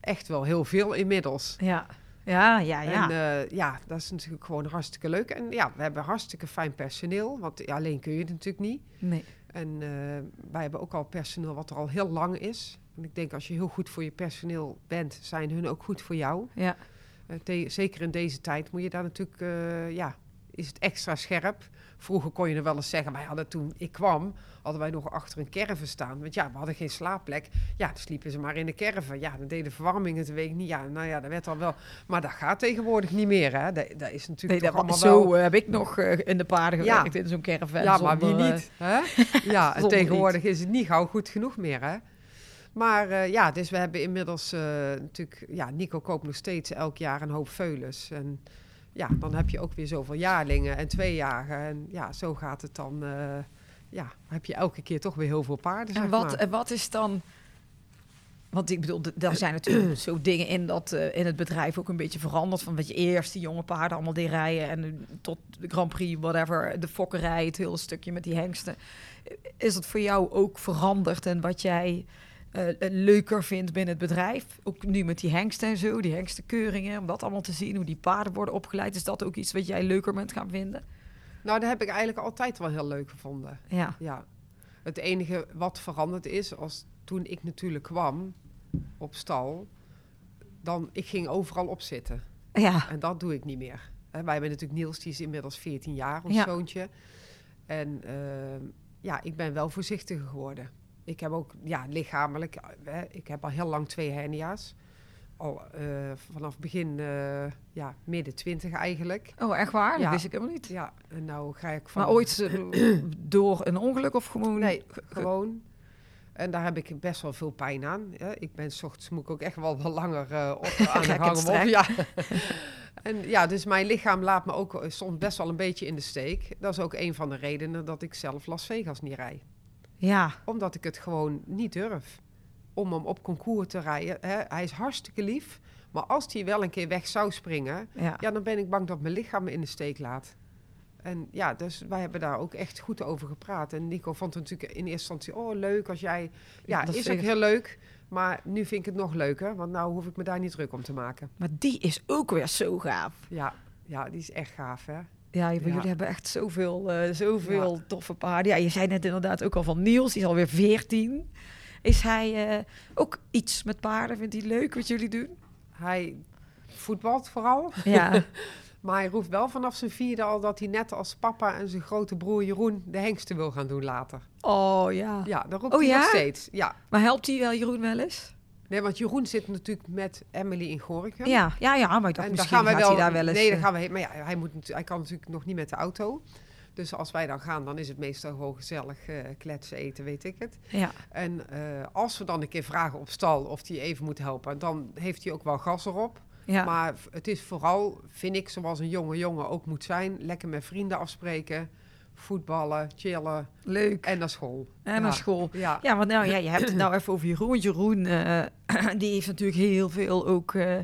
Speaker 2: echt wel heel veel inmiddels.
Speaker 1: Ja. Ja, ja, ja.
Speaker 2: En eh, ja, dat is natuurlijk gewoon hartstikke leuk. En ja, we hebben hartstikke fijn personeel, want ja, alleen kun je het natuurlijk niet.
Speaker 1: nee.
Speaker 2: En eh, wij hebben ook al personeel wat er al heel lang is. En ik denk als je heel goed voor je personeel bent, zijn hun ook goed voor jou.
Speaker 1: Ja.
Speaker 2: Eh, zeker in deze tijd moet je daar natuurlijk, ja, is het extra scherp. Vroeger kon je er wel eens zeggen, wij hadden toen ik kwam, hadden wij nog achter een caravan staan. Want ja, we hadden geen slaapplek. Ja, dan sliepen ze maar in de caravan. Ja, dan deed de verwarming het week niet. Ja, nou ja, dat werd dan wel. Maar dat gaat tegenwoordig niet meer, hè. Dat, dat is
Speaker 1: Nee,
Speaker 2: natuurlijk
Speaker 1: dat
Speaker 2: allemaal
Speaker 1: zo
Speaker 2: wel...
Speaker 1: heb ik nog eh, in de paarden
Speaker 2: Ja.
Speaker 1: gewerkt, in zo'n caravan.
Speaker 2: Ja, maar wie
Speaker 1: eh,
Speaker 2: niet? Hè? Ja, en tegenwoordig is het niet gauw goed genoeg meer, hè? Maar eh, ja, dus we hebben inmiddels natuurlijk... Ja, Nico koopt nog steeds elk jaar een hoop veulens. En ja, dan heb je ook weer zoveel jaarlingen en tweejarigen. En ja, zo gaat het dan... eh, ja, heb je elke keer toch weer heel veel paarden,
Speaker 1: En wat,
Speaker 2: maar.
Speaker 1: en wat is dan... Want ik bedoel, daar zijn natuurlijk zo dingen in dat eh, in het bedrijf ook een beetje veranderd. Van wat je eerst die jonge paarden allemaal deed rijden en tot de Grand Prix, whatever, de fokkerij, het hele stukje met die hengsten. Is het voor jou ook veranderd en wat jij eh, leuker vindt binnen het bedrijf? Ook nu met die hengsten en zo, die hengstenkeuringen, om dat allemaal te zien, hoe die paarden worden opgeleid. Is dat ook iets wat jij leuker bent gaan vinden?
Speaker 2: Nou, dat heb ik eigenlijk altijd wel heel leuk gevonden.
Speaker 1: Ja,
Speaker 2: Ja. Het enige wat veranderd is, als toen ik natuurlijk kwam op stal... dan ik ging overal op zitten.
Speaker 1: ja,
Speaker 2: En dat doe ik niet meer. Wij hebben natuurlijk Niels, die is inmiddels 14 jaar, ons
Speaker 1: Ja.
Speaker 2: zoontje. En ehm, ja, ik ben wel voorzichtiger geworden. Ik heb ook, ja, lichamelijk, eh, hè, ik heb al heel lang twee hernia's. Al eh, vanaf begin, eh, ja, midden twintig eigenlijk.
Speaker 1: oh echt waar? Dat
Speaker 2: Ja.
Speaker 1: wist ik helemaal niet.
Speaker 2: Ja, en nou ga ik van...
Speaker 1: Maar ooit door een ongeluk of gewoon...
Speaker 2: Nee, gewoon. En daar heb ik best wel veel pijn aan. Ik ben 's ochtends moet ik ook echt wel wat langer eh, op, aan de
Speaker 1: Gek
Speaker 2: gang.
Speaker 1: en
Speaker 2: om
Speaker 1: strek.
Speaker 2: op- Ja. en ja, dus mijn lichaam laat me ook soms best wel een beetje in de steek. Dat is ook een van de redenen dat ik zelf Las Vegas niet rijd.
Speaker 1: Ja,
Speaker 2: Omdat ik het gewoon niet durf. Om hem op concours te rijden. Hè. Hij is hartstikke lief. Maar als hij wel een keer weg zou springen...
Speaker 1: ja.
Speaker 2: Ja, dan ben ik bang dat mijn lichaam me in de steek laat. En ja, dus wij hebben daar ook echt goed over gepraat. En Nico vond het natuurlijk in eerste instantie, oh leuk als jij... Ja,
Speaker 1: dat
Speaker 2: is ook heel leuk. Maar nu vind ik het nog leuker, want nou hoef ik me daar niet druk om te maken.
Speaker 1: Maar die is ook weer zo gaaf.
Speaker 2: Ja, ja die is echt gaaf, hè?
Speaker 1: Ja, jullie hebben echt zoveel, eh, zoveel toffe paarden. Ja, je zei net inderdaad ook al van Niels, die is alweer 14. Is hij eh, ook iets met paarden? Vindt hij leuk wat jullie doen?
Speaker 2: Hij voetbalt vooral.
Speaker 1: Ja,
Speaker 2: Maar hij roept wel vanaf zijn vierde al dat hij net als papa en zijn grote broer Jeroen de hengsten wil gaan doen later.
Speaker 1: oh ja.
Speaker 2: Ja, dat roept
Speaker 1: Oh,
Speaker 2: hij
Speaker 1: ja?
Speaker 2: nog steeds. Ja.
Speaker 1: Maar helpt hij wel Jeroen wel eens?
Speaker 2: Nee, want Jeroen zit natuurlijk met Emily in Gorinchem.
Speaker 1: Ja, ja, ja, maar ik dacht
Speaker 2: En
Speaker 1: misschien
Speaker 2: gaan
Speaker 1: gaat
Speaker 2: wel.
Speaker 1: hij daar wel eens...
Speaker 2: nee, dan
Speaker 1: eh,
Speaker 2: gaan we. Maar ja, hij, moet, hij kan natuurlijk nog niet met de auto. Dus als wij dan gaan, dan is het meestal gewoon gezellig eh, kletsen, eten, weet ik het.
Speaker 1: Ja,
Speaker 2: En eh, als we dan een keer vragen op stal of hij even moet helpen, dan heeft hij ook wel gas erop.
Speaker 1: ja.
Speaker 2: Maar het is vooral, vind ik, zoals een jonge jongen ook moet zijn. Lekker met vrienden afspreken, voetballen, chillen
Speaker 1: leuk.
Speaker 2: en naar school.
Speaker 1: En
Speaker 2: Ja.
Speaker 1: naar school.
Speaker 2: Ja,
Speaker 1: Ja, want nou, ja, je hebt het nou even over Jeroen. Jeroen, eh, die heeft natuurlijk heel veel ook eh,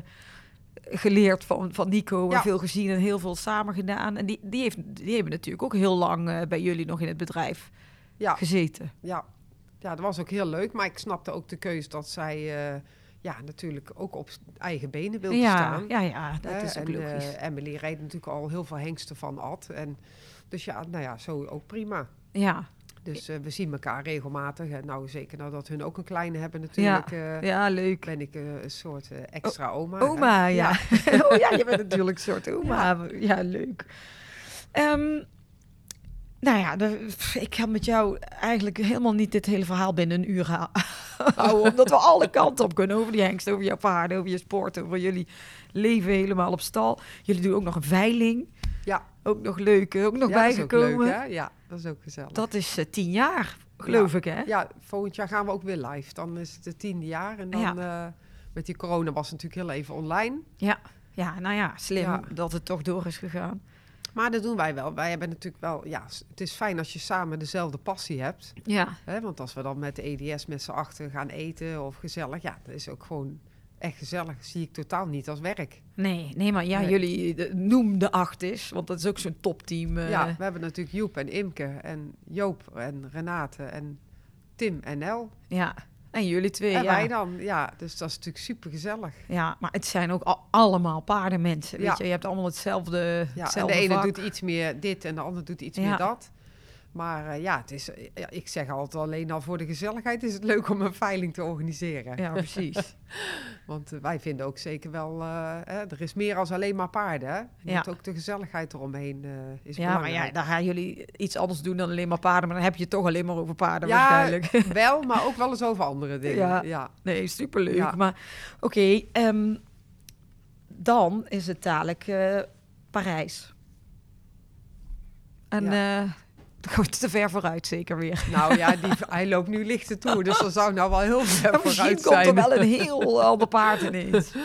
Speaker 1: geleerd van, van Nico. En
Speaker 2: Ja.
Speaker 1: veel gezien en heel veel samen gedaan. En die, die, heeft, die hebben natuurlijk ook heel lang eh, bij jullie nog in het bedrijf
Speaker 2: ja,
Speaker 1: gezeten.
Speaker 2: ja. ja, dat was ook heel leuk. Maar ik snapte ook de keus dat zij ja, natuurlijk ook op eigen benen wilde staan.
Speaker 1: ja, ja, dat is ook
Speaker 2: en,
Speaker 1: logisch.
Speaker 2: Emily reed natuurlijk al heel veel hengsten van Ad. En, dus ja, nou ja, zo ook prima.
Speaker 1: ja,
Speaker 2: Dus eh, we zien elkaar regelmatig. En nou, zeker nadat hun ook een kleine hebben natuurlijk. eh,
Speaker 1: ja, leuk.
Speaker 2: ben ik eh, een soort extra oma.
Speaker 1: Oma,
Speaker 2: hè.
Speaker 1: ja. oh ja, je bent natuurlijk een soort oma. Ja, leuk. Ehm, nou ja, ik kan met jou eigenlijk helemaal niet dit hele verhaal binnen een uur houden. Omdat we alle kanten op kunnen. Over die hengst, over jouw paarden, over je sport, over jullie leven helemaal op stal. Jullie doen ook nog een veiling.
Speaker 2: Ja.
Speaker 1: Ook nog leuk, ook nog
Speaker 2: Ja, dat is ook
Speaker 1: bijgekomen.
Speaker 2: leuk, hè? Ja, dat is ook gezellig.
Speaker 1: dat is eh, tien jaar, geloof ik, hè?
Speaker 2: Ja, volgend jaar gaan we ook weer live. Dan is het het tiende jaar. En dan
Speaker 1: Ja.
Speaker 2: eh, met die corona was het natuurlijk heel even online.
Speaker 1: Ja, nou ja, slim
Speaker 2: Ja.
Speaker 1: dat het toch door is gegaan.
Speaker 2: Maar dat doen wij wel. Wij hebben natuurlijk wel, ja, het is fijn als je samen dezelfde passie hebt.
Speaker 1: Ja,
Speaker 2: Hè? Want als we dan met de EDS met z'n achter gaan eten of gezellig, ja, dat is ook gewoon echt gezellig. zie ik totaal niet als werk.
Speaker 1: nee, nee, maar ja,
Speaker 2: Nee.
Speaker 1: jullie de, noem de acht is, want dat is ook zo'n topteam. eh.
Speaker 2: ja, we hebben natuurlijk Joep en Imke en Joop en Renate en Tim en Nel.
Speaker 1: ja. En jullie twee,
Speaker 2: en
Speaker 1: ja.
Speaker 2: wij dan, ja, dus dat is natuurlijk super gezellig.
Speaker 1: Ja, maar het zijn ook al- allemaal paardenmensen, weet
Speaker 2: Ja.
Speaker 1: je. Je hebt allemaal hetzelfde,
Speaker 2: Ja, en
Speaker 1: hetzelfde
Speaker 2: de ene
Speaker 1: vak.
Speaker 2: doet iets meer dit en de ander doet iets
Speaker 1: Ja.
Speaker 2: meer dat. Maar eh, ja, het is, eh, ja, ik zeg altijd alleen al voor de gezelligheid is het leuk om een veiling te organiseren.
Speaker 1: Ja, precies.
Speaker 2: Want eh, wij vinden ook zeker wel, eh, hè, er is meer als alleen maar paarden. Hè? Je
Speaker 1: Ja.
Speaker 2: moet ook de gezelligheid eromheen is
Speaker 1: ja, maar
Speaker 2: belangrijk.
Speaker 1: ja, dan gaan jullie iets anders doen dan alleen maar paarden. Maar dan heb je het toch alleen maar over paarden
Speaker 2: Ja,
Speaker 1: waarschijnlijk.
Speaker 2: wel, maar ook wel eens over andere dingen.
Speaker 1: Ja.
Speaker 2: Ja.
Speaker 1: Nee, superleuk.
Speaker 2: Ja.
Speaker 1: Maar oké, ehm, dan is het dadelijk Parijs. En we te ver vooruit zeker weer.
Speaker 2: Nou ja, die, hij loopt nu lichten toe, dus dat zou nou wel heel ver
Speaker 1: Maar misschien
Speaker 2: vooruit
Speaker 1: komt er
Speaker 2: zijn.
Speaker 1: wel een heel ander paard ineens.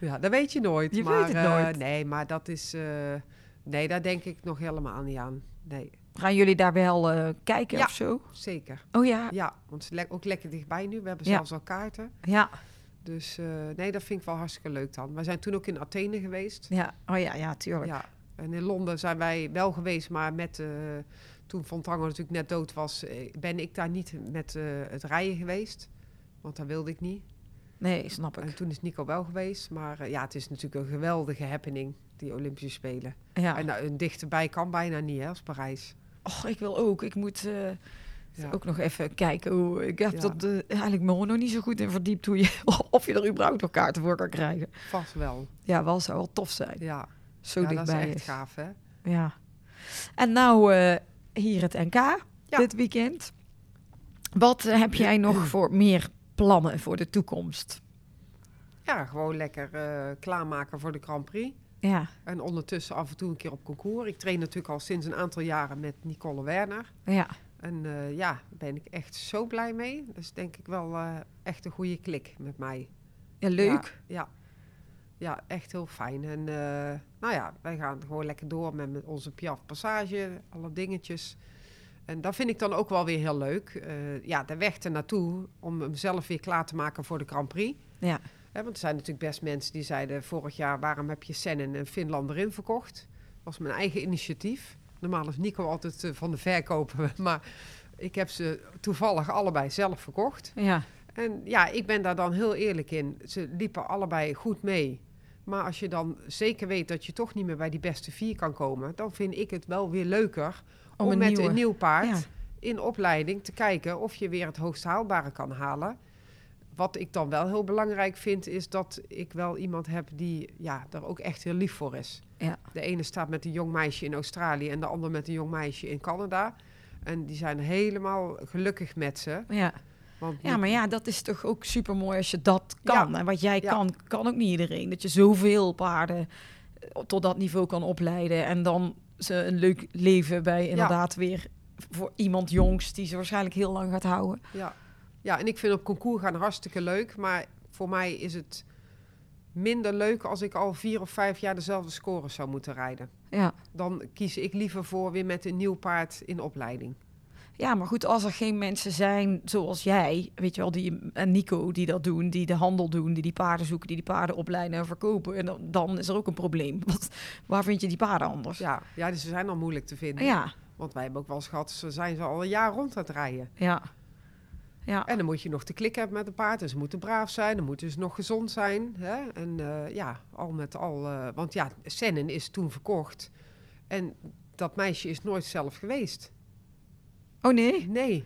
Speaker 2: Ja, dat weet je nooit.
Speaker 1: Je
Speaker 2: maar,
Speaker 1: weet het
Speaker 2: eh,
Speaker 1: nooit.
Speaker 2: nee, maar dat is... eh, nee, daar denk ik nog helemaal niet aan. Nee,
Speaker 1: Gaan jullie daar wel eh, kijken
Speaker 2: Ja.
Speaker 1: of zo?
Speaker 2: zeker.
Speaker 1: Oh ja,
Speaker 2: Ja, want het is ook lekker dichtbij nu. We hebben
Speaker 1: Ja.
Speaker 2: zelfs al kaarten.
Speaker 1: ja,
Speaker 2: Dus eh, nee, dat vind ik wel hartstikke leuk dan. We zijn toen ook in Athene geweest.
Speaker 1: ja. Oh ja, ja, tuurlijk.
Speaker 2: Ja, en in Londen zijn wij wel geweest, maar met, eh, toen Tranger natuurlijk net dood was, eh, ben ik daar niet met eh, het rijden geweest. Want dat wilde ik niet.
Speaker 1: Nee, snap
Speaker 2: En
Speaker 1: ik.
Speaker 2: toen is Nico wel geweest. Maar eh, ja, het is natuurlijk een geweldige happening, die Olympische Spelen.
Speaker 1: Ja.
Speaker 2: En nou, een dichterbij kan bijna niet, hè, als Parijs.
Speaker 1: Och, ik wil ook. Ik moet
Speaker 2: Ja.
Speaker 1: ook nog even kijken hoe. Ik heb
Speaker 2: Ja.
Speaker 1: dat eigenlijk me nog niet zo goed in verdiept hoe je of je er überhaupt nog kaarten voor kan krijgen.
Speaker 2: Vast wel.
Speaker 1: Ja, wel zou wel tof zijn.
Speaker 2: Ja,
Speaker 1: Zo
Speaker 2: ja dat is
Speaker 1: dichtbij
Speaker 2: echt
Speaker 1: is.
Speaker 2: gaaf, hè?
Speaker 1: Ja. En nou hier het NK dit weekend. Wat heb jij nog voor meer plannen voor de toekomst?
Speaker 2: Ja, gewoon lekker eh, klaarmaken voor de Grand Prix.
Speaker 1: Ja,
Speaker 2: En ondertussen af en toe een keer op concours. Ik train natuurlijk al sinds een aantal jaren met Nicole Werner.
Speaker 1: ja,
Speaker 2: En eh, ja, daar ben ik echt zo blij mee. Dat is denk ik wel eh, echt een goede klik met mij.
Speaker 1: ja leuk.
Speaker 2: Ja, ja. Ja, echt heel fijn. En eh, nou ja, wij gaan gewoon lekker door met, met onze Piaf Passage, alle dingetjes. En dat vind ik dan ook wel weer heel leuk. Eh, ja, de weg ernaartoe om hem zelf weer klaar te maken voor de Grand Prix.
Speaker 1: Ja.
Speaker 2: Hè, want er zijn natuurlijk best mensen die zeiden vorig jaar... waarom heb je Sennen en Finland erin verkocht? Dat was mijn eigen initiatief. Normaal is Nico altijd eh, van de verkopen, maar ik heb ze toevallig allebei zelf verkocht.
Speaker 1: Ja,
Speaker 2: En ja, ik ben daar dan heel eerlijk in. Ze liepen allebei goed mee. Maar als je dan zeker weet dat je toch niet meer bij die beste vier kan komen... dan vind ik het wel weer leuker om,
Speaker 1: Om een
Speaker 2: met
Speaker 1: nieuwe-
Speaker 2: een nieuw paard
Speaker 1: Ja.
Speaker 2: in opleiding te kijken... of je weer het hoogst haalbare kan halen. Wat ik dan wel heel belangrijk vind, is dat ik wel iemand heb die ja, daar ook echt heel lief voor is.
Speaker 1: Ja.
Speaker 2: De ene staat met een jong meisje in Australië en de ander met een jong meisje in Canada. En die zijn helemaal gelukkig met ze.
Speaker 1: ja.
Speaker 2: Want
Speaker 1: ja, maar ja, dat is toch ook super mooi als je dat kan.
Speaker 2: Ja.
Speaker 1: En wat jij
Speaker 2: Ja.
Speaker 1: kan, kan ook niet iedereen. Dat je zoveel paarden eh, tot dat niveau kan opleiden. En dan ze een leuk leven bij inderdaad weer voor iemand jongs die ze waarschijnlijk heel lang gaat houden.
Speaker 2: Ja. ja, en ik vind op concours gaan hartstikke leuk. Maar voor mij is het minder leuk als ik al vier of vijf jaar dezelfde scores zou moeten rijden.
Speaker 1: Ja.
Speaker 2: Dan kies ik liever voor weer met een nieuw paard in opleiding.
Speaker 1: Ja, maar goed, als er geen mensen zijn zoals jij, weet je wel, die, en Nico die dat doen, die de handel doen, die die paarden zoeken, die die paarden opleiden en verkopen, en dan, dan is er ook een probleem. Want waar vind je die paarden anders?
Speaker 2: Ja, ja dus ze zijn al moeilijk te vinden.
Speaker 1: ja,
Speaker 2: Want wij hebben ook wel eens gehad, ze zijn ze al een jaar rond aan het rijden.
Speaker 1: ja. ja.
Speaker 2: En dan moet je nog te klik hebben met een paard. En ze moeten braaf zijn, dan moeten ze nog gezond zijn. Hè? En eh, ja, al met al. eh, want ja, Sennen is toen verkocht. En dat meisje is nooit zelf geweest.
Speaker 1: Oh nee?
Speaker 2: Nee.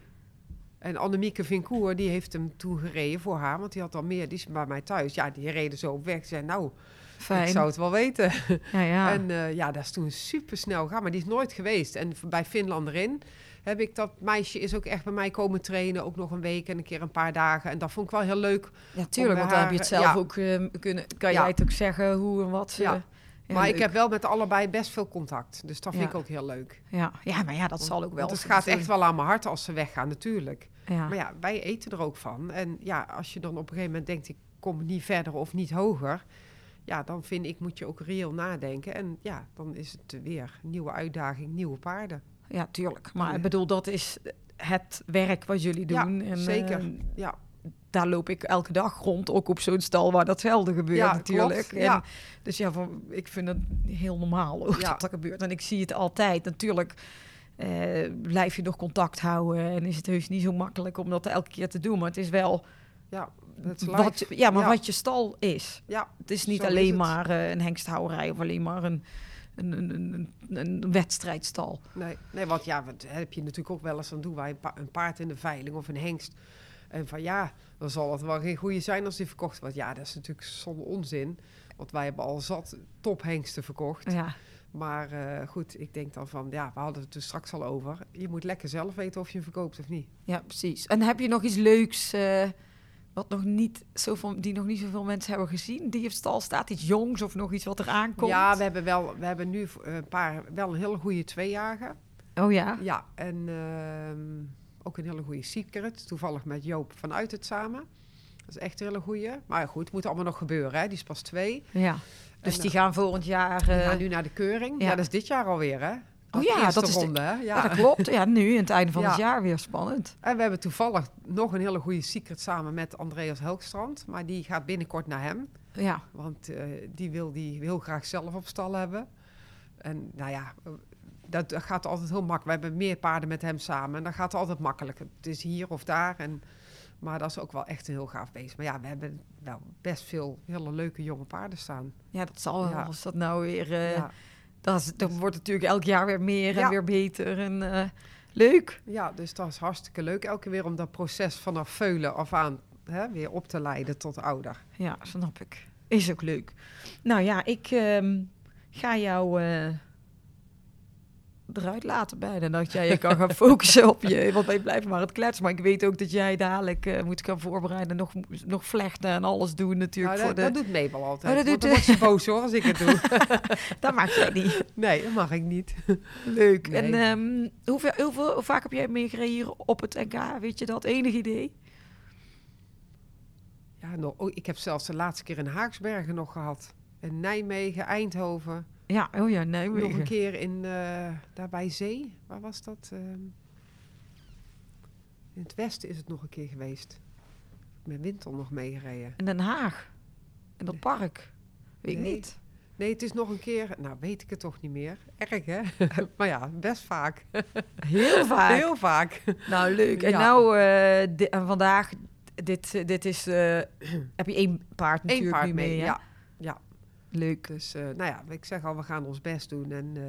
Speaker 2: En Annemieke Vincourt, die heeft hem toen gereden voor haar. Want die had al meer, die is bij mij thuis. Ja, die reden zo op weg. Ze zei, nou,
Speaker 1: Fijn.
Speaker 2: ik zou het wel weten.
Speaker 1: Ja, ja.
Speaker 2: En eh, ja, dat is toen super snel gegaan. Maar die is nooit geweest. En bij Finland erin heb ik dat meisje is ook echt bij mij komen trainen. Ook nog een week en een keer een paar dagen. En dat vond ik wel heel leuk.
Speaker 1: ja, tuurlijk,
Speaker 2: om
Speaker 1: want dan heb je het zelf
Speaker 2: ja.
Speaker 1: ook eh, kunnen. Kan
Speaker 2: Ja.
Speaker 1: jij het ook zeggen hoe en wat? ze-
Speaker 2: Ja.
Speaker 1: Ja,
Speaker 2: maar ik heb wel met allebei best veel contact. Dus dat vind
Speaker 1: Ja.
Speaker 2: ik ook heel leuk.
Speaker 1: Ja, ja, maar ja, dat zal ook wel.
Speaker 2: Want het gaat echt wel aan mijn hart als ze weggaan, natuurlijk.
Speaker 1: Ja.
Speaker 2: Maar ja, wij eten er ook van. En ja, als je dan op een gegeven moment denkt, ik kom niet verder of niet hoger. ja, dan vind ik moet je ook reëel nadenken. En ja, dan is het weer een nieuwe uitdaging, nieuwe paarden.
Speaker 1: Ja, tuurlijk. Maar
Speaker 2: Ja.
Speaker 1: ik bedoel, dat is het werk wat jullie
Speaker 2: Ja,
Speaker 1: doen. en,
Speaker 2: zeker.
Speaker 1: eh,
Speaker 2: Ja,
Speaker 1: daar loop ik elke dag rond, ook op zo'n stal waar datzelfde gebeurt
Speaker 2: Ja,
Speaker 1: natuurlijk.
Speaker 2: ja.
Speaker 1: Dus ja, voor, ik vind het heel normaal ook
Speaker 2: Ja.
Speaker 1: dat dat gebeurt. En ik zie het altijd. Natuurlijk eh, blijf je nog contact houden en is het heus niet zo makkelijk om dat elke keer te doen. Maar het is wel
Speaker 2: ja,
Speaker 1: wat, je- ja, maar
Speaker 2: Ja.
Speaker 1: wat je stal is.
Speaker 2: Ja,
Speaker 1: Het is niet
Speaker 2: is
Speaker 1: alleen maar eh, een hengsthouwerij of alleen maar een, een, een, een, wedstrijdstal.
Speaker 2: nee, nee, want ja, wat heb je natuurlijk ook wel eens. Dan doen wij een, pa- een paard in de veiling of een hengst. En van ja, dan zal het wel geen goede zijn als die verkocht wordt. Ja, dat is natuurlijk zonder onzin. Want wij hebben al zat tophengsten verkocht.
Speaker 1: Ja,
Speaker 2: Maar eh, goed, ik denk dan van, ja, we hadden het er straks al over. Je moet lekker zelf weten of je hem verkoopt of niet.
Speaker 1: ja, precies. En heb je nog iets leuks eh, wat nog niet zoveel, die nog niet zoveel mensen hebben gezien? Die op stal staat, iets jongs of nog iets wat er aankomt?
Speaker 2: Ja, we hebben, wel, we hebben nu een paar, wel een hele goede tweejager.
Speaker 1: Oh ja?
Speaker 2: Ja, en ehm, ook een hele goede secret. Toevallig met Joop vanuit het samen. Dat is echt een hele goede. Maar goed, het moet allemaal nog gebeuren. Hè? Die is pas twee.
Speaker 1: Ja. Dus
Speaker 2: En,
Speaker 1: die
Speaker 2: eh,
Speaker 1: gaan volgend jaar... Eh,
Speaker 2: gaan nu naar de keuring.
Speaker 1: ja.
Speaker 2: Ja, dat is dit jaar alweer, hè?
Speaker 1: Oh
Speaker 2: De
Speaker 1: ja,
Speaker 2: eerste
Speaker 1: dat is de-
Speaker 2: ronde,
Speaker 1: ja.
Speaker 2: Ja.
Speaker 1: dat klopt. Ja, nu, in het einde van
Speaker 2: Ja.
Speaker 1: het jaar weer spannend.
Speaker 2: En we hebben toevallig nog een hele goede secret samen met Andreas Helkstrand. Maar die gaat binnenkort naar hem.
Speaker 1: Ja,
Speaker 2: Want eh, die wil die heel graag zelf op stal hebben. En nou ja, dat gaat altijd heel makkelijk. We hebben meer paarden met hem samen. En dat gaat altijd makkelijk. Het is hier of daar. En, maar dat is ook wel echt een heel gaaf beest. Maar ja, we hebben wel best veel hele leuke jonge paarden staan.
Speaker 1: ja dat zal wel.
Speaker 2: Ja.
Speaker 1: Als dat nou weer... eh
Speaker 2: ja.
Speaker 1: dat, is, dat wordt natuurlijk elk jaar weer meer en
Speaker 2: Ja.
Speaker 1: weer beter. En eh, leuk.
Speaker 2: ja, dus dat is hartstikke leuk. Elke keer weer om dat proces vanaf veulen af aan hè, weer op te leiden tot ouder.
Speaker 1: Ja, snap ik. Is ook leuk. Nou ja, ik ehm, ga jou eh, eruit laten bijna. Dat jij je kan gaan focussen op je... Want wij blijven maar het kletsen. Maar ik weet ook dat jij dadelijk eh, moet gaan voorbereiden. Nog, nog vlechten en alles doen natuurlijk.
Speaker 2: Nou,
Speaker 1: voor
Speaker 2: dat,
Speaker 1: de...
Speaker 2: dat doet Mabel altijd.
Speaker 1: Oh, dat doet-
Speaker 2: dan ze boos hoor als ik het doe.
Speaker 1: Dat mag jij niet.
Speaker 2: nee, dat mag ik niet.
Speaker 1: Leuk.
Speaker 2: Nee.
Speaker 1: En ehm, hoeveel, hoeveel, hoe vaak heb jij meegereden hier op het NK? Weet je dat? Enig idee?
Speaker 2: Ja, nog, oh, ik heb zelfs de laatste keer in Haaksbergen nog gehad. In Nijmegen, Eindhoven.
Speaker 1: Ja, oh ja, Nijmegen.
Speaker 2: Nog een keer in, daar bij Zee. Waar was dat? Ehm, in het westen is het nog een keer geweest. Met Wintel nog meegereden.
Speaker 1: In Den Haag. In dat
Speaker 2: Nee.
Speaker 1: park. Weet ik
Speaker 2: Nee.
Speaker 1: niet.
Speaker 2: Nee, het is nog een keer... Nou, weet ik het toch niet meer. Erg, hè? maar ja, best vaak.
Speaker 1: Heel vaak.
Speaker 2: Heel vaak.
Speaker 1: Nou, leuk. En
Speaker 2: Ja.
Speaker 1: nou, eh, di- en vandaag, dit, dit is, eh, heb je één paard
Speaker 2: Eén
Speaker 1: natuurlijk
Speaker 2: paard
Speaker 1: nu mee,
Speaker 2: mee, ja. ja.
Speaker 1: Leuk.
Speaker 2: Dus, eh, nou ja, ik zeg al, we gaan ons best doen. En eh,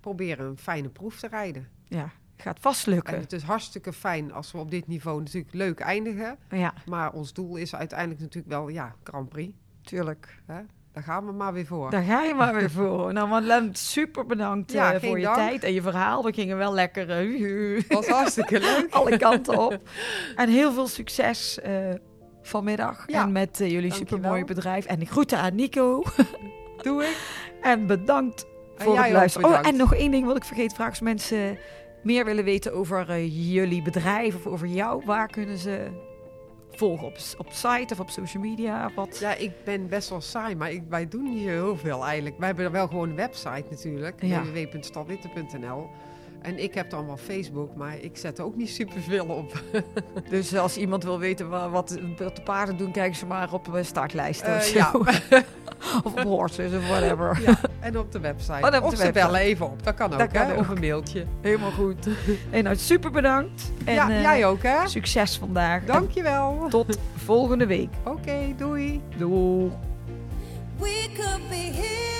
Speaker 2: proberen een fijne proef te rijden.
Speaker 1: Ja, gaat vast
Speaker 2: En
Speaker 1: lukken.
Speaker 2: het is hartstikke fijn als we op dit niveau natuurlijk leuk eindigen.
Speaker 1: Ja,
Speaker 2: Maar ons doel is uiteindelijk natuurlijk wel, ja, Grand Prix.
Speaker 1: tuurlijk.
Speaker 2: Hè? Daar gaan we maar weer voor.
Speaker 1: Daar ga je maar weer voor. Nou, Madeleine, super bedankt
Speaker 2: Ja,
Speaker 1: eh, voor je
Speaker 2: dank.
Speaker 1: tijd en je verhaal. We gingen wel lekker
Speaker 2: was hartstikke leuk.
Speaker 1: alle kanten op. En heel veel succes vanmiddag.
Speaker 2: Ja,
Speaker 1: en met eh, jullie
Speaker 2: dankjewel.
Speaker 1: supermooi bedrijf. En ik groeten aan Nico.
Speaker 2: Doe ik.
Speaker 1: En bedankt
Speaker 2: En
Speaker 1: voor
Speaker 2: jij
Speaker 1: het luisteren. Oh, en nog één ding wat ik vergeet vraag. Als mensen meer willen weten over eh, jullie bedrijf of over jou, waar kunnen ze volgen? Op, op site of op social media? Wat?
Speaker 2: Ja, ik ben best wel saai, maar ik, wij doen niet zo heel veel eigenlijk. Wij hebben wel gewoon een website natuurlijk.
Speaker 1: Ja.
Speaker 2: www.stalwitte.nl En ik heb dan wel Facebook, maar ik zet er ook niet superveel op.
Speaker 1: Dus als iemand wil weten wa- wat, wat de paarden doen, kijken ze maar op de startlijst
Speaker 2: Eh,
Speaker 1: of zo.
Speaker 2: ja.
Speaker 1: of op horses of whatever.
Speaker 2: ja, en op de website.
Speaker 1: Oh, op
Speaker 2: of
Speaker 1: de
Speaker 2: ze
Speaker 1: website.
Speaker 2: bellen even op, dat kan ook,
Speaker 1: Dat kan
Speaker 2: hè?
Speaker 1: ook.
Speaker 2: Of een mailtje.
Speaker 1: Helemaal goed. En nou, super bedankt. En
Speaker 2: ja,
Speaker 1: eh,
Speaker 2: jij ook, hè?
Speaker 1: succes vandaag.
Speaker 2: Dankjewel.
Speaker 1: En tot volgende week.
Speaker 2: Oké, doei.
Speaker 1: Doei.
Speaker 3: We could be heroes.